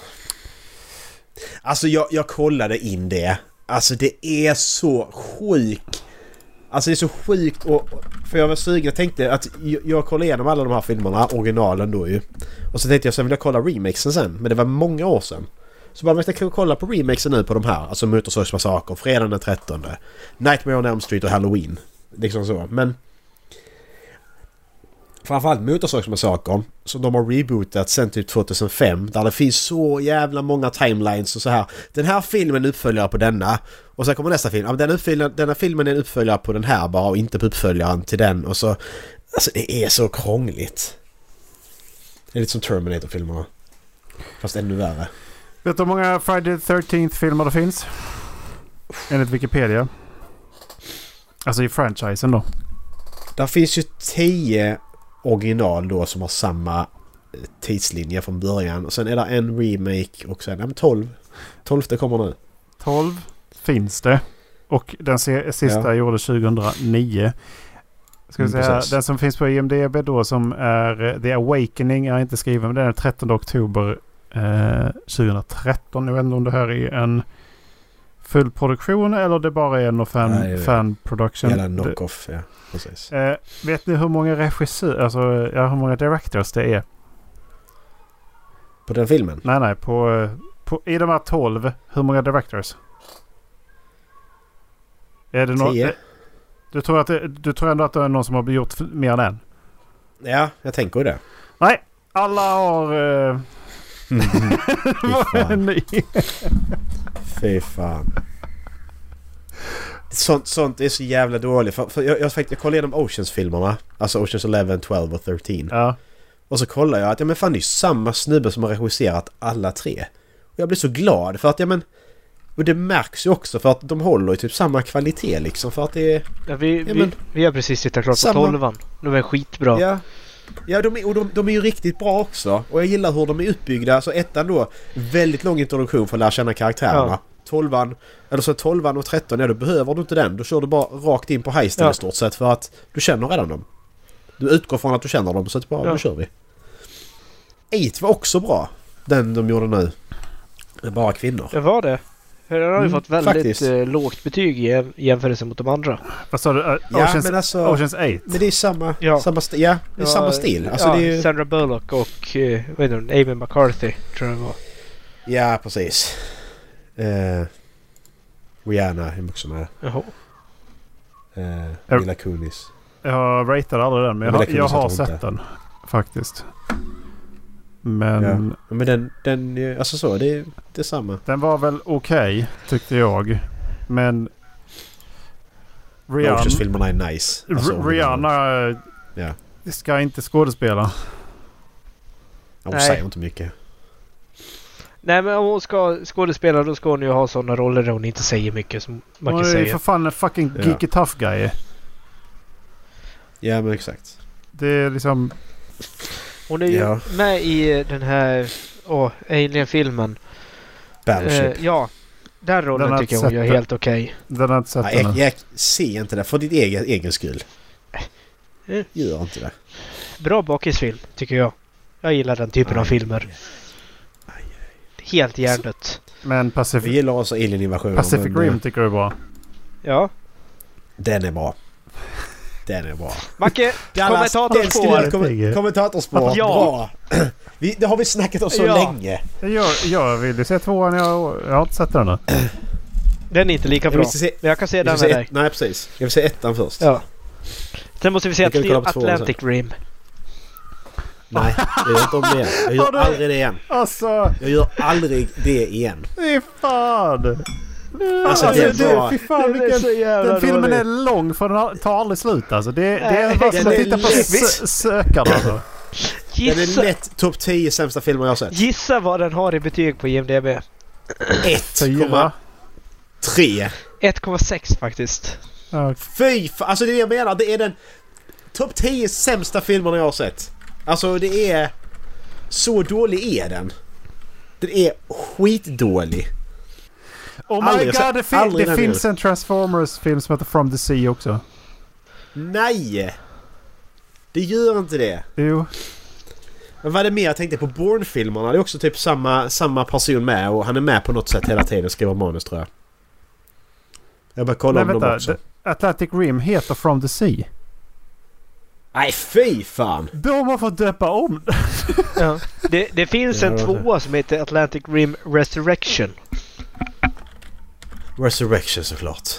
Alltså jag, jag kollade in det. Alltså det är så sjukt. Alltså det är så sjukt och... För jag var sugen. Jag tänkte att jag, jag kollade igenom alla de här filmerna. Originalen då ju. Och så tänkte jag sen vill jag kolla remakesen sen. Men det var många år sedan. Så bara, men jag kan kolla på remakesen nu på de här. Alltså Motorsågsmassakern, Fredagen den 13. Nightmare on Elm Street och Halloween. Liksom så. Men... Framförallt Motorsågsmassakern som de har rebootat sen typ 2005 där det finns så jävla många timelines och så här. Den här filmen är uppföljare på denna och sen kommer nästa film. Ja, Den, uppföljaren, den här filmen är en uppföljare på den här bara och inte på uppföljaren till den och så... Alltså det är så krångligt. Det är lite som Terminator-filmerna. Fast ännu värre. Vet du hur många Friday the 13th filmer det finns? Enligt Wikipedia. Alltså i franchisen då. Där finns ju 10 original då som har samma eh, tidslinje från början. Och sen är det en remake och sen... Ja men 12. 12 kommer nu. 12 finns det. Och den sista Ja. gjordes 2009. Ska Mm, säga, precis. den som finns på IMDB då som är eh, The Awakening är inte skriven men den är den 13 oktober eh, 2013. Jag vet inte om det här är en full produktion eller det bara är en fan, Nej, det fan production. Det- knock-off, ja. Precis. Eh, vet ni hur många regissörer, alltså ja, hur många directors det är? På den filmen? Nej, nej, på, eh, på, i de här 12, hur många directors? Är det nå- 10? eh, du, tror att det, du tror ändå att det är någon som har gjort mer än en? Ja, jag tänker det. Nej, alla har... Uh, Fy fan. Fy fan. Sånt, sånt är så jävla dåligt. För, för jag, jag, jag, jag kollade igenom Oceans-filmerna. Alltså Oceans 11, 12 och 13. Ja, Och så kollar jag att ja men fan det är ju samma snubbe som har regisserat alla tre. Och jag blir så glad för att ja men... Och det märks ju också för att de håller ju typ samma kvalitet liksom för att det är... Ja, vi, Ja, vi, men- vi har precis tittat klart på Samma- tolvan. De är skitbra. Ja. Ja, de är, och de, de är ju riktigt bra också. Och jag gillar hur de är uppbyggda. Så ettan då, väldigt lång introduktion för att lära känna karaktärerna. Ja. Tolvan, eller så tolvan och tretton, ja då behöver du inte den. Då kör du bara rakt in på heisten Ja. i stort sett för att du känner redan dem. Du utgår från att du känner dem så att bara, Ja. nu kör vi. Eight var också bra. Den de gjorde nu. Är bara kvinnor. Det var det. För den har ju Mm, fått väldigt faktiskt. eh, lågt betyg i jäm- jämförelse mot de andra. vad sa du? Ja, Oceans, men alltså... Oceans 8? Men det är samma, Ja. samma, sti- ja, det är samma stil. Alltså ja, det är ju... Sandra Bullock och uh, vad heter hon? Amy McCarthy tror jag det var. Ja, precis. Eh, Rihanna är också med. Jaha. Eh. Mila Kunis. Jag ratade aldrig den men jag, jag har sett den. Faktiskt. Men Ja. Men den, den, alltså så, det är detsamma. den var väl okej tyckte jag. Men... Rihanna, Oceans-filmerna är nice. Alltså, Rihanna Ja. ska inte skådespela. Hon Nej. säger inte mycket. Nej men om hon ska skådespela då ska hon ju ha sådana roller där hon inte säger mycket som man Hon kan är ju säga. för fan en fucking Ja. geeky tough guy. Ja, men exakt. Det är liksom... Hon är ju Ja. med i den här åh, Alien-filmen. Battleship. Eh, ja. Den Den rollen har tycker jag hon gör helt okej. Den har jag inte sett Nej, jag, jag ser inte det för ditt egen, egen skull. Eh. Gör inte det. Bra bakisfilm tycker jag. Jag gillar den typen av Aj. filmer. Helt hjärndött. Men Vi Pacific, gillar också Alien-invasionen. Pacific men, Rim eh, tycker du är bra. Ja. Den är bra. Den är bra. Macke! Kommentatorspår! kom- Kommentatorspår. Ja. Bra. Vi, det har vi snackat om så Ja. länge. Jag, jag vill se tvåan. Jag, jag har inte sett den ännu. Den är inte lika Jag bra. se, Men jag kan se jag den med dig. nej precis. Jag vill se ettan först. Ja. Sen måste vi se Vi Atl- Atlantic Rim. Nej, jag gör inte om det igen. Jag gör aldrig det igen. Alltså, Jag gör aldrig det igen. fy fan! Alltså, Alltså, det det, var- fy fan Den är vilken... jävla Den filmen är lång för den tar aldrig slut alltså. Det, det är bara som den att är titta på lätt. sö- sökaren alltså. Den Gissa, är lätt topp 10 sämsta filmer jag har sett. gissa vad den har i betyg på IMDB. 4. 1,3. 1,6 faktiskt. Ja, Fy fan, alltså det är det jag menar. Det är den topp 10 sämsta filmerna jag har sett. Alltså det är... Så dålig är den. Den är skitdålig. Oh my Aldrig god, det, fin- det finns en Transformers-film som heter From the Sea också. Nej! Det gör inte det. Jo. Men vad är det mer jag tänkte på? Bourne-filmerna. Det är också typ samma, samma person med och han är med på något sätt hela tiden och skriver manus tror jag. Jag bara kollar Nej om dem vänta. också. The Atlantic Rim heter From the Sea. Nej fy fan! De har fått döpa om Ja. Det, det finns en tvåa som heter Atlantic Rim Resurrection. Resurrection såklart.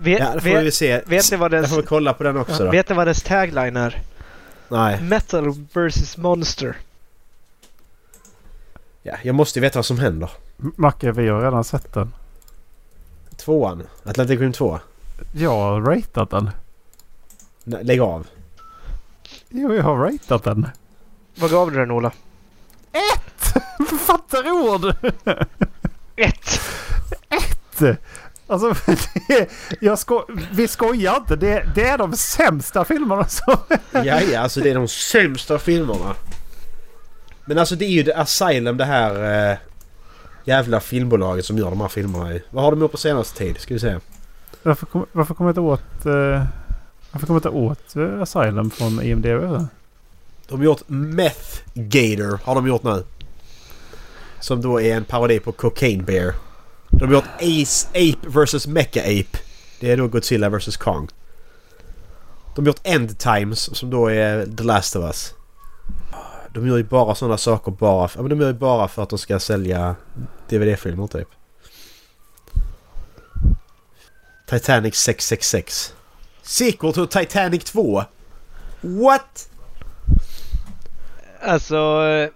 Vet, Ja, det får vi vet, se. vet ni vad Jag dess, får vi kolla på den också då. vet ni vad dess tagline är? Nej. Metal vs Monster. Ja, jag måste ju veta vad som händer. Macke, vi har redan sett den. Tvåan. Atlantic Rim 2. Jag har ratat den. Nej, lägg av. Jo, jag har ratat den. Vad gav du den Ola? Fattar ord! Ett! Alltså, det, jag sko vi skojar inte. Det, det är de sämsta filmerna som... Ja, ja, alltså det är de sämsta filmerna. Men alltså det är ju The Asylum det här eh, jävla filmbolaget som gör de här filmerna i. Vad har de gjort på senaste tid? Ska vi se. Varför kommer varför kom jag inte åt... Uh, varför kommer inte åt eh, Asylum från IMDB? De har gjort Meth Gator har de gjort nu. Som då är en parodi på Cocaine Bear. De har gjort Ace Ape vs Mecha Ape. Det är då Godzilla vs Kong. De har gjort End Times som då är The Last of Us. De gör ju bara sådana saker bara för, de gör ju bara för att de ska sälja DVD-filmer typ. Titanic 666. Sequel to Titanic 2. What? Alltså... eh,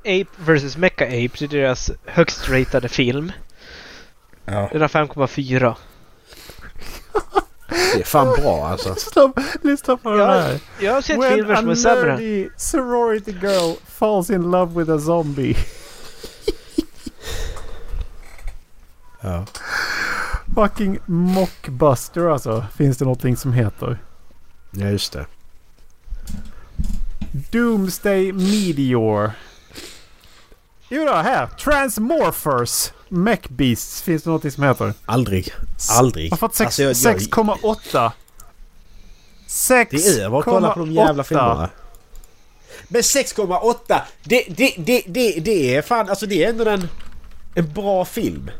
Ape vs Mecha Ape, det är deras högst ratade film. Ja. Den har 5,4. Det är fan bra alltså. Stopp! Lyssna på den Ja, här. Jag har sett When filmer a som är sämre. nerdy sorority girl falls in love with a zombie. Ja. Fucking mockbuster alltså. Finns det någonting som heter. Ja just det. Doomsday Meteor. Jo då, här. Transmorphers. Mech Beasts finns det någonting som heter. Aldrig. Aldrig. Har fått sex- Alltså, jag- jag- 6,8. 6,8. Det är över att kolla på de jävla filmerna. Men 6,8! Det, det, det, det, det är fan, alltså det är ändå en, en bra film.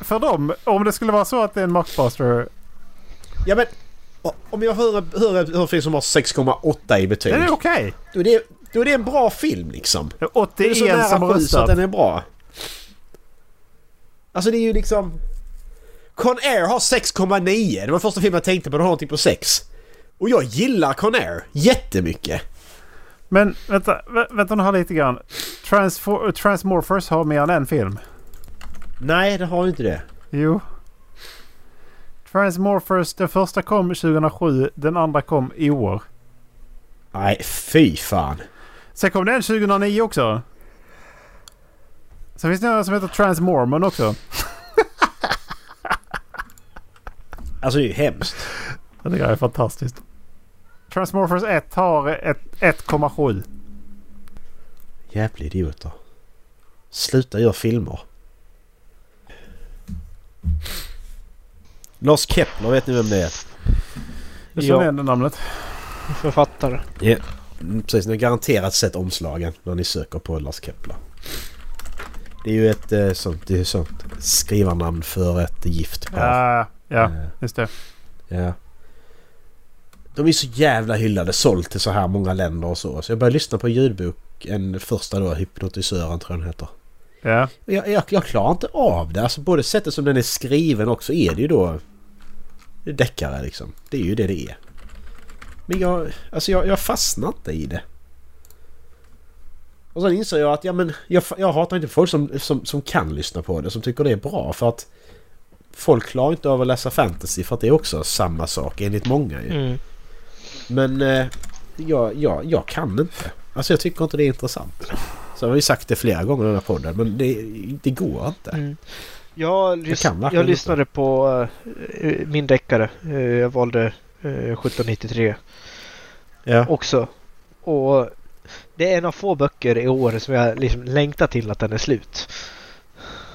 För dem, om det skulle vara så att det är en mockbuster. Ja men om jag hör, hör, en film som har 6,8 i betyg. Det är okej. Då, är det, då är det en bra film liksom. Det är Det är så 81 som nära sju så att röstat. den är bra. Alltså det är ju liksom... Con Air har 6,9. Det var första filmen jag tänkte på. Den har någonting på 6. Och jag gillar Con Air jättemycket. Men vänta, vä- vänta nu här lite grann. Transfor- Transmorphers har mer än en film. Nej, det har ju inte det. Jo. Transmorphers, den första kom 2007, den andra kom i år. Nej, fy fan. Sen kom den 2009 också. Sen finns det några som heter Transmormon också. Alltså det är ju hemskt. Det jag är fantastiskt. Transmorphers 1 har ett 1,7. Jävla idioter. Sluta göra filmer. Lars Kepler, vet ni vem det är? Jag känner Ja. igen det namnet. Författare. Mm, Precis, ni har garanterat sett omslagen när ni söker på Lars Kepler. Det är ju ett eh, sånt, det är sånt skrivarnamn för ett gift par. Ja, ja, Eh, just det. ja. De är så jävla hyllade, sålt till så här många länder och så. Så jag började lyssna på ljudbok, en första då, Hypnotisören tror jag den heter. Ja. Jag, jag, jag klarar inte av det. Alltså både sättet som den är skriven också är det ju då... Deckare liksom. Det är ju det det är. Men jag... Alltså jag, jag fastnar inte i det. Och sen inser jag att ja, men jag, jag hatar inte folk som, som, som kan lyssna på det, som tycker det är bra. För att folk klarar inte av att läsa fantasy för att det är också samma sak enligt många ju. Mm. Men eh, jag, jag, jag kan inte. Alltså jag tycker inte det är intressant. Så jag har ju sagt det flera gånger i den här podden men det, det går inte. Mm. Jag, lys- jag inte. lyssnade på eh, min deckare. Eh, jag valde eh, 1793 Ja. också. Och det är en av få böcker i år som jag liksom längtar till att den är slut.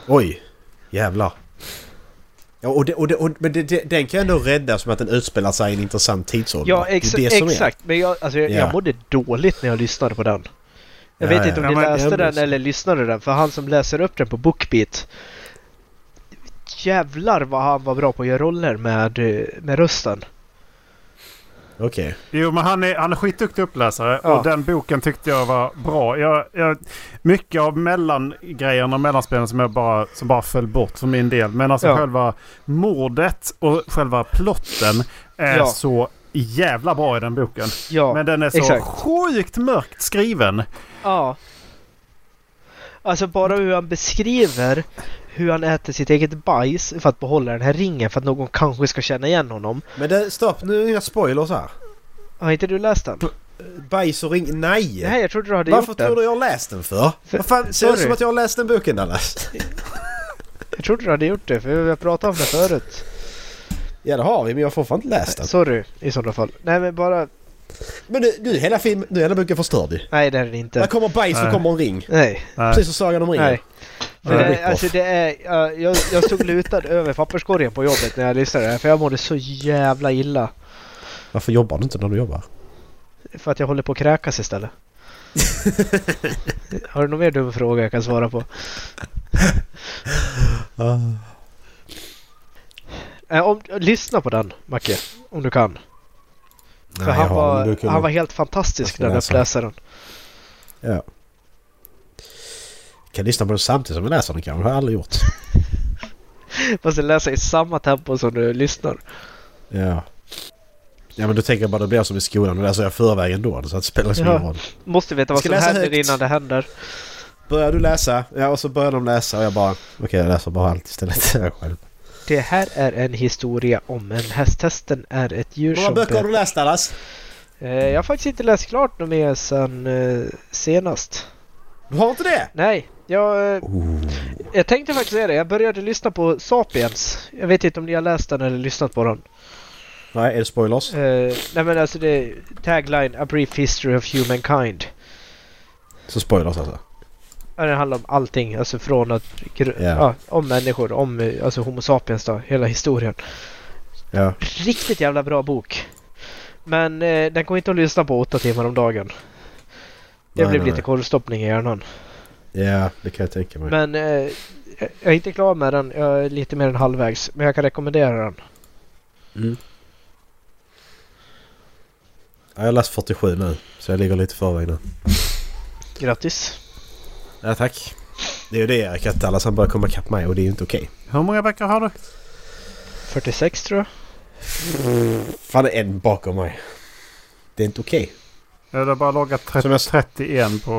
Oj! Jävlar. Ja, och det, och det, och, men det, den kan jag ändå rädda som att den utspelar sig i en intressant tidsålder. Ja, är. exakt. Men jag, alltså, jag, Ja. jag mådde dåligt när jag lyssnade på den. Jag Ja, vet inte om ja. ni Ja, läste den eller lyssnade den. För han som läser upp den på Bookbeat. Jävlar vad han var bra på att göra roller med, med rösten. Okej. Jo, men han är, han är skitduktig uppläsare Ja. och den boken tyckte jag var bra. Jag, jag, mycket av mellangrejerna och mellanspelen som, jag bara, som bara föll bort för min del. Men alltså Ja. själva mordet och själva plotten är Ja. så jävla bra i den boken. Ja, men den är så exakt. sjukt mörkt skriven. Ja. Alltså bara hur han beskriver hur han äter sitt eget bajs för att behålla den här ringen för att någon kanske ska känna igen honom. Men det, stopp, nu är inga spoilers här. Har inte du läst den? Bajs och ring... Nej! Nej, jag trodde du hade Varför gjort tror du jag läst den för? För- Vad fan, ser det ut som att jag har läst den boken Dallas? Jag trodde du hade gjort det för vi har pratat om det förut. Ja det har vi men jag har fortfarande inte läst den. Sorry i sådana fall. Nej men bara... Men nu, nu hela film, nu är hela boken förstörd ju. Nej det är det Där inte. kommer bajs och Nej. kommer en ring. Nej. Precis som Sagan om ringen. Nej. Det, Rip-off. alltså det är, ja, jag, jag stod lutad över papperskorgen på jobbet när jag lyssnade för jag mådde så jävla illa. Varför jobbar du inte när du jobbar? För att jag håller på att kräkas istället. Har du någon mer dum fråga jag kan svara på? Eh, om, lyssna på den Macke, om du kan. För Nej, han, jag var, han var helt fantastisk Jag den läsa. uppläsaren. Ja. Kan lyssna på den samtidigt som jag läser den kanske. Det har jag aldrig gjort. Fast jag läser i samma tempo som du lyssnar. Ja. Ja men då tänker jag bara det blir som i skolan. Då läser jag förväg ändå. Så att det spelar så Ja. ingen roll. Måste veta vad som händer högt. innan det händer. Börjar du läsa? Ja och så börjar de läsa och jag bara... Okej jag läser bara allt istället. Jag själv. Det här är en historia om en häst. Hästen är ett djur Hur många som... böcker har du läst Dallas? Eh, jag har faktiskt inte läst klart något mer sen eh, senast. Du har inte det? Nej, jag, Oh. jag tänkte faktiskt säga det. Jag började lyssna på Sapiens. Jag vet inte om ni har läst den eller lyssnat på den. Nej, är det spoilers? Eh, nej men alltså det är tagline A Brief History of Humankind. Så spoilers alltså? Den handlar om allting, alltså från att... gr- Ja. Om människor, om alltså Homo sapiens då, hela historien. Ja. Riktigt jävla bra bok. Men eh, den går inte att lyssna på åtta timmar om dagen. Det Nej, blev nej, lite korvstoppning i hjärnan. Ja, det kan jag tänka mig. Men eh, jag är inte klar med den. Jag är lite mer än halvvägs. Men jag kan rekommendera den. Mm. Ja, jag har läst 47 nu. Så jag ligger lite förväg nu. Grattis! Ja, tack. Det är ju det Erik, att alla som börjar komma ikapp mig och det är ju inte okej. Hur många veckor har du? 46 tror jag. Fan, det är en bakom mig. Det är inte okej. Jag har bara loggat Som 30, jag- 31 på,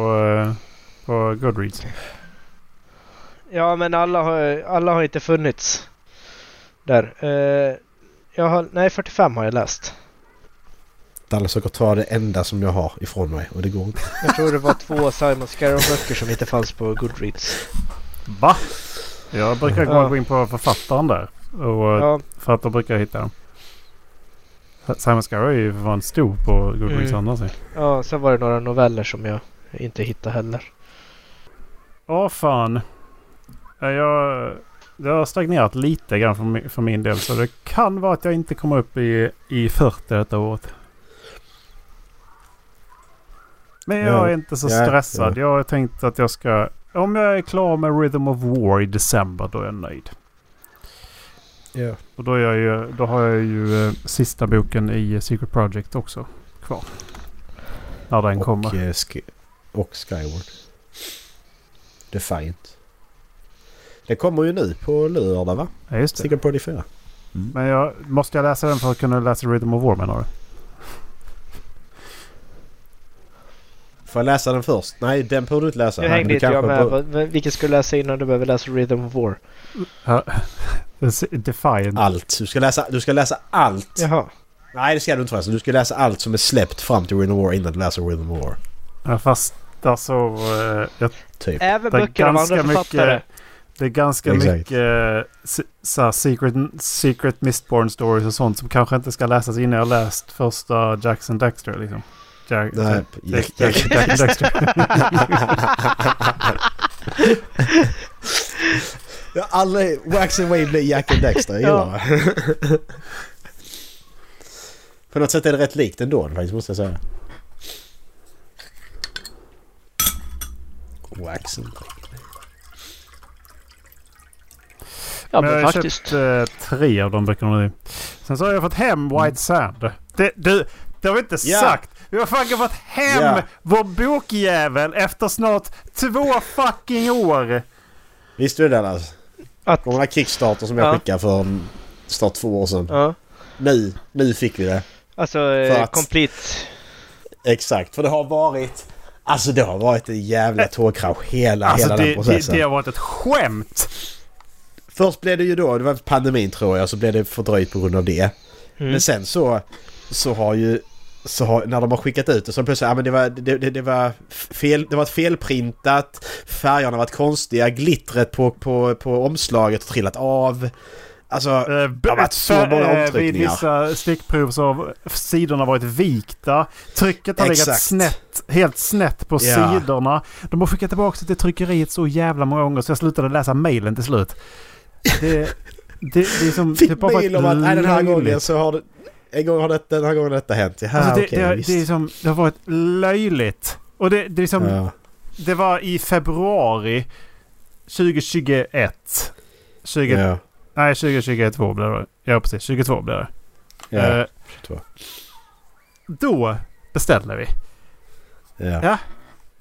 eh, på Goodreads. Ja men alla har, alla har inte funnits. Där. Eh, jag har, nej 45 har jag läst. Dallas försöker ta det enda som jag har ifrån mig och det går inte. Jag tror det var två Simon Scarrow-böcker som inte fanns på Goodreads. Va? Jag brukar gå Ja. gå in på författaren där. Och, Ja, För att då brukar jag hitta dem. Simon Scarrow är ju för fan stor på Goodreads Mm. annars. ja, sen var det några noveller som jag inte hittade heller. Åh fan. Ja, Jag, det har stagnerat lite grann för, min- för min del. Så det kan vara att jag inte kommer upp i, i 40 detta året. Men jag Ja, är inte så stressad. Jag har tänkt att jag ska... Om jag är klar med Rhythm of War i december då är jag nöjd. Ja. Och då, är jag ju, då har jag ju eh, sista boken i Secret Project också kvar. När den Och, kommer. eh, sk- och Skyward. Defiant. Det kommer ju nu på lördag va? Ja, just det. Secret Project 4. Men jag, måste jag läsa den för att kunna läsa Rhythm of War menar du? Får jag läsa den först? Nej, den behöver du inte läsa. Nu hängde inte jag med. bör- Vilken ska du läsa innan du behöver läsa Rhythm of War? Ja. Defiant. Allt. Du ska läsa, du ska läsa allt. Jaha. Nej, det ska du inte förresten. Du ska läsa allt som är släppt fram till Rhythm of War innan du läser Rhythm of War. Ja, fast alltså... eh, jag, Typ. Även böcker av andra ganska författare. mycket- det är ganska Exakt. mycket eh, så secret, secret Mistborn stories och sånt som kanske inte ska läsas innan jag läst första Jackson Dexter liksom. Jack, Nej, Jack, Jack- Jack, Jack, Dexter. Jag aldrig... Wax and Wayne blir Jack and Dexter. Jag Ja. gillar det. På något sätt är det rätt likt ändå faktiskt måste jag säga. Wax and Ja, Men men jag har faktiskt. köpt eh, tre av de böckerna nu. Sen så har jag fått hem White Sand. Det, du, det har vi inte Ja. sagt. Vi har fucking fått hem Ja. vår bokjävel efter snart två fucking år. Visste du det Dallas? Att, De här Kickstarter som jag Ja. skickade för snart två år sedan. ja. Nu, nu fick vi det. Alltså, För eh, att- complete. Exakt, för det har varit... Alltså det har varit en jävla tågkrasch hela, Alltså hela det, den det, processen. det har varit ett skämt. Först blev det ju då, det var pandemin tror jag, så blev det fördröjt på grund av det. Mm. Men sen så, så har ju... Så har, när de har skickat ut det så de plötsligt, ja men det var, det, det, det var fel, det var ett felprintat, färgerna var konstiga, glittret på, på, på omslaget har trillat av. Alltså, Eh, det har varit så många eh, Vid omtryckningar. vissa stickprov så har sidorna varit vikta. Trycket har legat Exakt. snett, helt snett på Ja. sidorna. De har skickat tillbaka det till tryckeriet så jävla många gånger så jag slutade läsa mejlen till slut. Det, det, det är som... Fick varit mejl om att nej, den här gången så har det... En gång har det, den här gången har detta hänt. Ja, Alltså det, okej, det, visst. det, är som, det har varit löjligt. Och det, det är som... ja. Det var i februari 2021. 20, Ja, Nej, 2022 blev det. Ja, precis. 22 blev det. ja, Eh, 22. då beställde vi. ja. ja.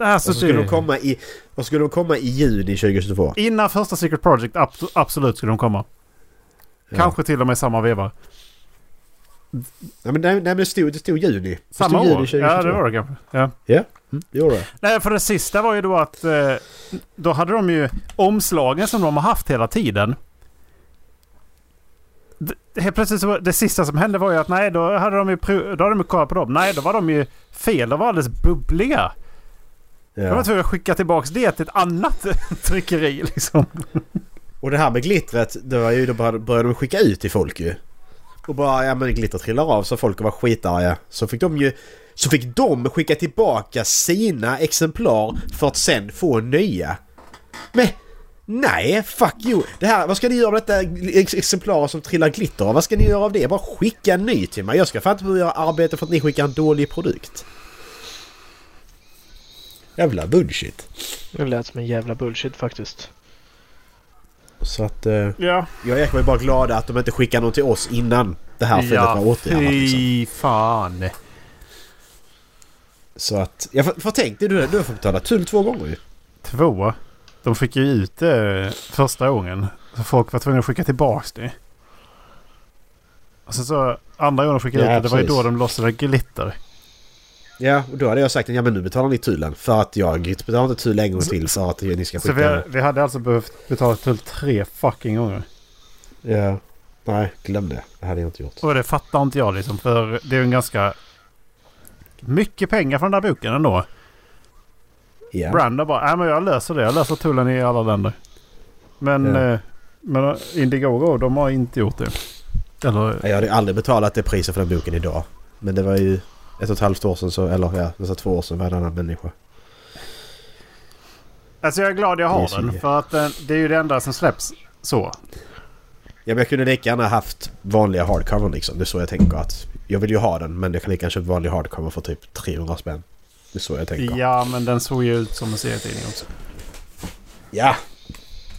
Alltså och så skulle det, de komma i... Och skulle de komma i juni 2022. Innan första Secret Project abs- absolut skulle de komma. Ja. Kanske till och med samma veva. Nej men, nej, men det, stod, det stod juni. Det Samma stod år? juni 2022. Ja, det var det kanske. Ja. Mm, det gjorde det. Nej, för det sista var ju då att eh, då hade de ju omslagen som de har haft hela tiden. Det, helt plötsligt så var, det sista som hände var ju att nej, då hade de ju, då hade de ju kollat på dem. Nej, då var de ju fel. De var alldeles bubbliga. De var Ja. tvungna att skicka tillbaka det till ett annat tryckeri liksom. Och det här med glittret, det var ju, då började de skicka ut till folk ju. Och bara, ja men glitter trillar av så folk var skitarga. Så fick de ju... Så fick de skicka tillbaka sina exemplar för att sen få nya. Men nej, fuck you! Det här, vad ska ni göra av detta exemplar som trillar glitter av? Vad ska ni göra av det? Bara skicka en ny till mig. Jag ska fan inte behöva göra arbete för att ni skickar en dålig produkt. Jävla bullshit. Det lät som en jävla bullshit faktiskt. Så att... Eh, Ja. jag och Erik var ju bara glada att de inte skickade någon till oss innan det här felet var åtgärdat. Liksom. fy fan. Så att... Jag får, får tänk dig, du, du har fått betala tull två gånger ju. Två. De fick ju ut det första gången. Så folk var tvungna att skicka tillbaka det. Och sen så andra gången de skickade Ja, ut det, det var ju då de lossade glitter. Ja, och då hade jag sagt att ja men nu betalar ni tullen. För att jag betalar inte tull en gång till för att ni ska Så skicka... vi, vi hade alltså behövt betala tull tre fucking gånger. Ja. Nej, glöm det. Det hade jag inte gjort. Och det fattar inte jag liksom. För det är ju en ganska... Mycket pengar från den där boken ändå. Ja. Brand bara, nej men jag löser det. Jag löser tullen i alla länder. Men, Ja. eh, men Indiegogo, de har inte gjort det. Eller, Jag hade aldrig betalat det priset för den boken idag. Men det var ju ett och ett halvt år sedan så, eller ja, nästan två år sedan var jag en annan människa. alltså jag är glad jag har så- den. För att den, det är ju det enda som släpps så. Ja men jag kunde lika gärna haft vanliga hardcover liksom. Det är så jag tänker att... Jag vill ju ha den men jag kan lika gärna köpa vanlig hardcover för typ 300 spänn. Det är så jag tänker. Ja, men den såg ju ut som en serietidning också. Ja.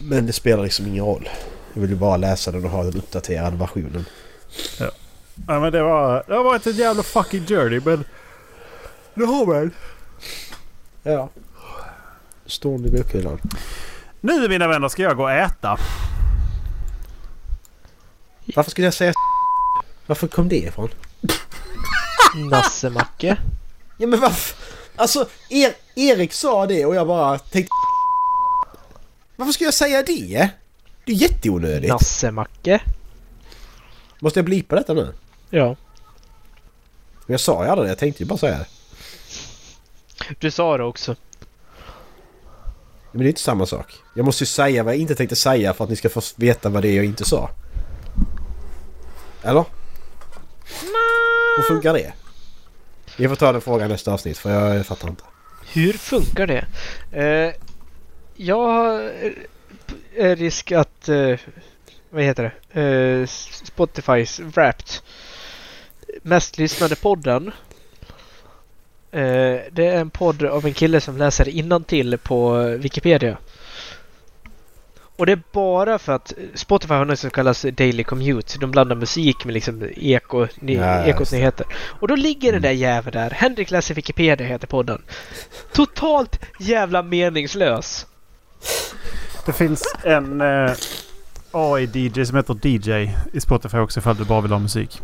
Men det spelar liksom ingen roll. Jag vill ju bara läsa den och ha den uppdaterade versionen. Ja, men det var... Det har varit ett jävla fucking journey, men... Det har väl. Ja. Står i bokhyllan. Nu mina vänner ska jag gå och äta. Varför skulle jag säga Varför kom det ifrån? Nassemacke. Ja men varför? Alltså, er, Erik sa det och jag bara tänkte... Varför ska jag säga det? Det är jätteonödigt. Nasse-Macke. Måste jag blipa detta nu? Ja. Men jag sa ju aldrig det, jag tänkte ju bara säga det. Du sa det också. Men det är inte samma sak. Jag måste ju säga vad jag inte tänkte säga för att ni ska få veta vad det är jag inte sa. Eller? Hur funkar det? Vi får ta den frågan i nästa avsnitt för jag fattar inte. Hur funkar det? Eh, jag har eh, risk att... Eh, vad heter det? Eh, Spotifys Wrapped. Mest lyssnade podden. Eh, det är en podd av en kille som läser innantill på Wikipedia. Och det är bara för att Spotify har något som kallas Daily Commute. De blandar musik med liksom eko, ny, Ja, ekot nyheter. Och då ligger den där jäveln där. Henrik läser Wikipedia heter podden. Totalt jävla meningslös. Det finns en eh, AI-DJ som heter DJ i Spotify också ifall du bara vill ha musik.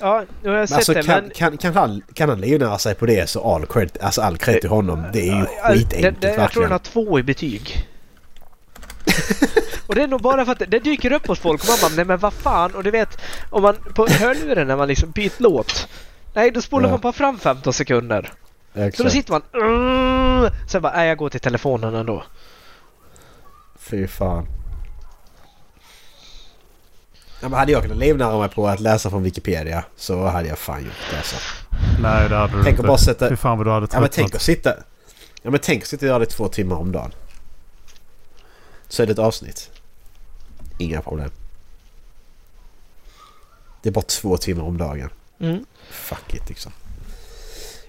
Ja, nu har jag Men sett alltså det kan, men... kan, kan, han, kan han livnära sig på det så all cred, alltså all cred till honom. Det är ju Ja, skitenkelt det, det, Jag tror den har två i betyg. och det är nog bara för att det dyker upp hos folk och man bara, nej men vad fan. Och du vet, om man på hörluren när man liksom byter låt. Nej, då spolar Ja. man bara fram 15 sekunder. Så då Exakt. sitter man... Mm, sen bara, nej jag går till telefonen ändå. Fy fan. Ja, men hade jag kunnat livnära mig på att läsa från Wikipedia så hade jag fan gjort det alltså. Nej, det hade du Tänk inte. bara sätta... Fy fan vad du hade Ja men tänk tröttnat. att sitta... Ja men tänk att sitta och göra det två timmar om dagen. Så är det ett avsnitt. Inga problem. Det är bara två timmar om dagen. Mm. Fuck it liksom.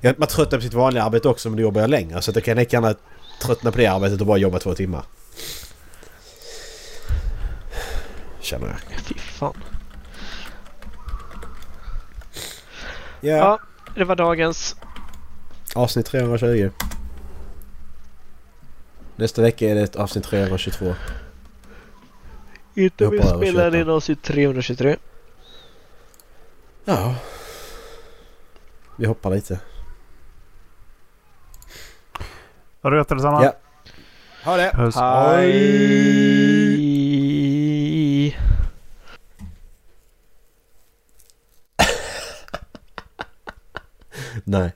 Ja, man tröttnar på sitt vanliga arbete också men då jobbar jag längre. Så att jag kan lika gärna tröttna på det arbetet och bara jobba två timmar. Känner jag. Fy fan. Ja. Ja, det var dagens. Avsnitt 320. Nästa vecka är det ett avsnitt 322. Inte vi spelar in i 323. Ja. Vi hoppar lite. Har du det detsamma? Ja. Ha det! Puss. Hej! Nej.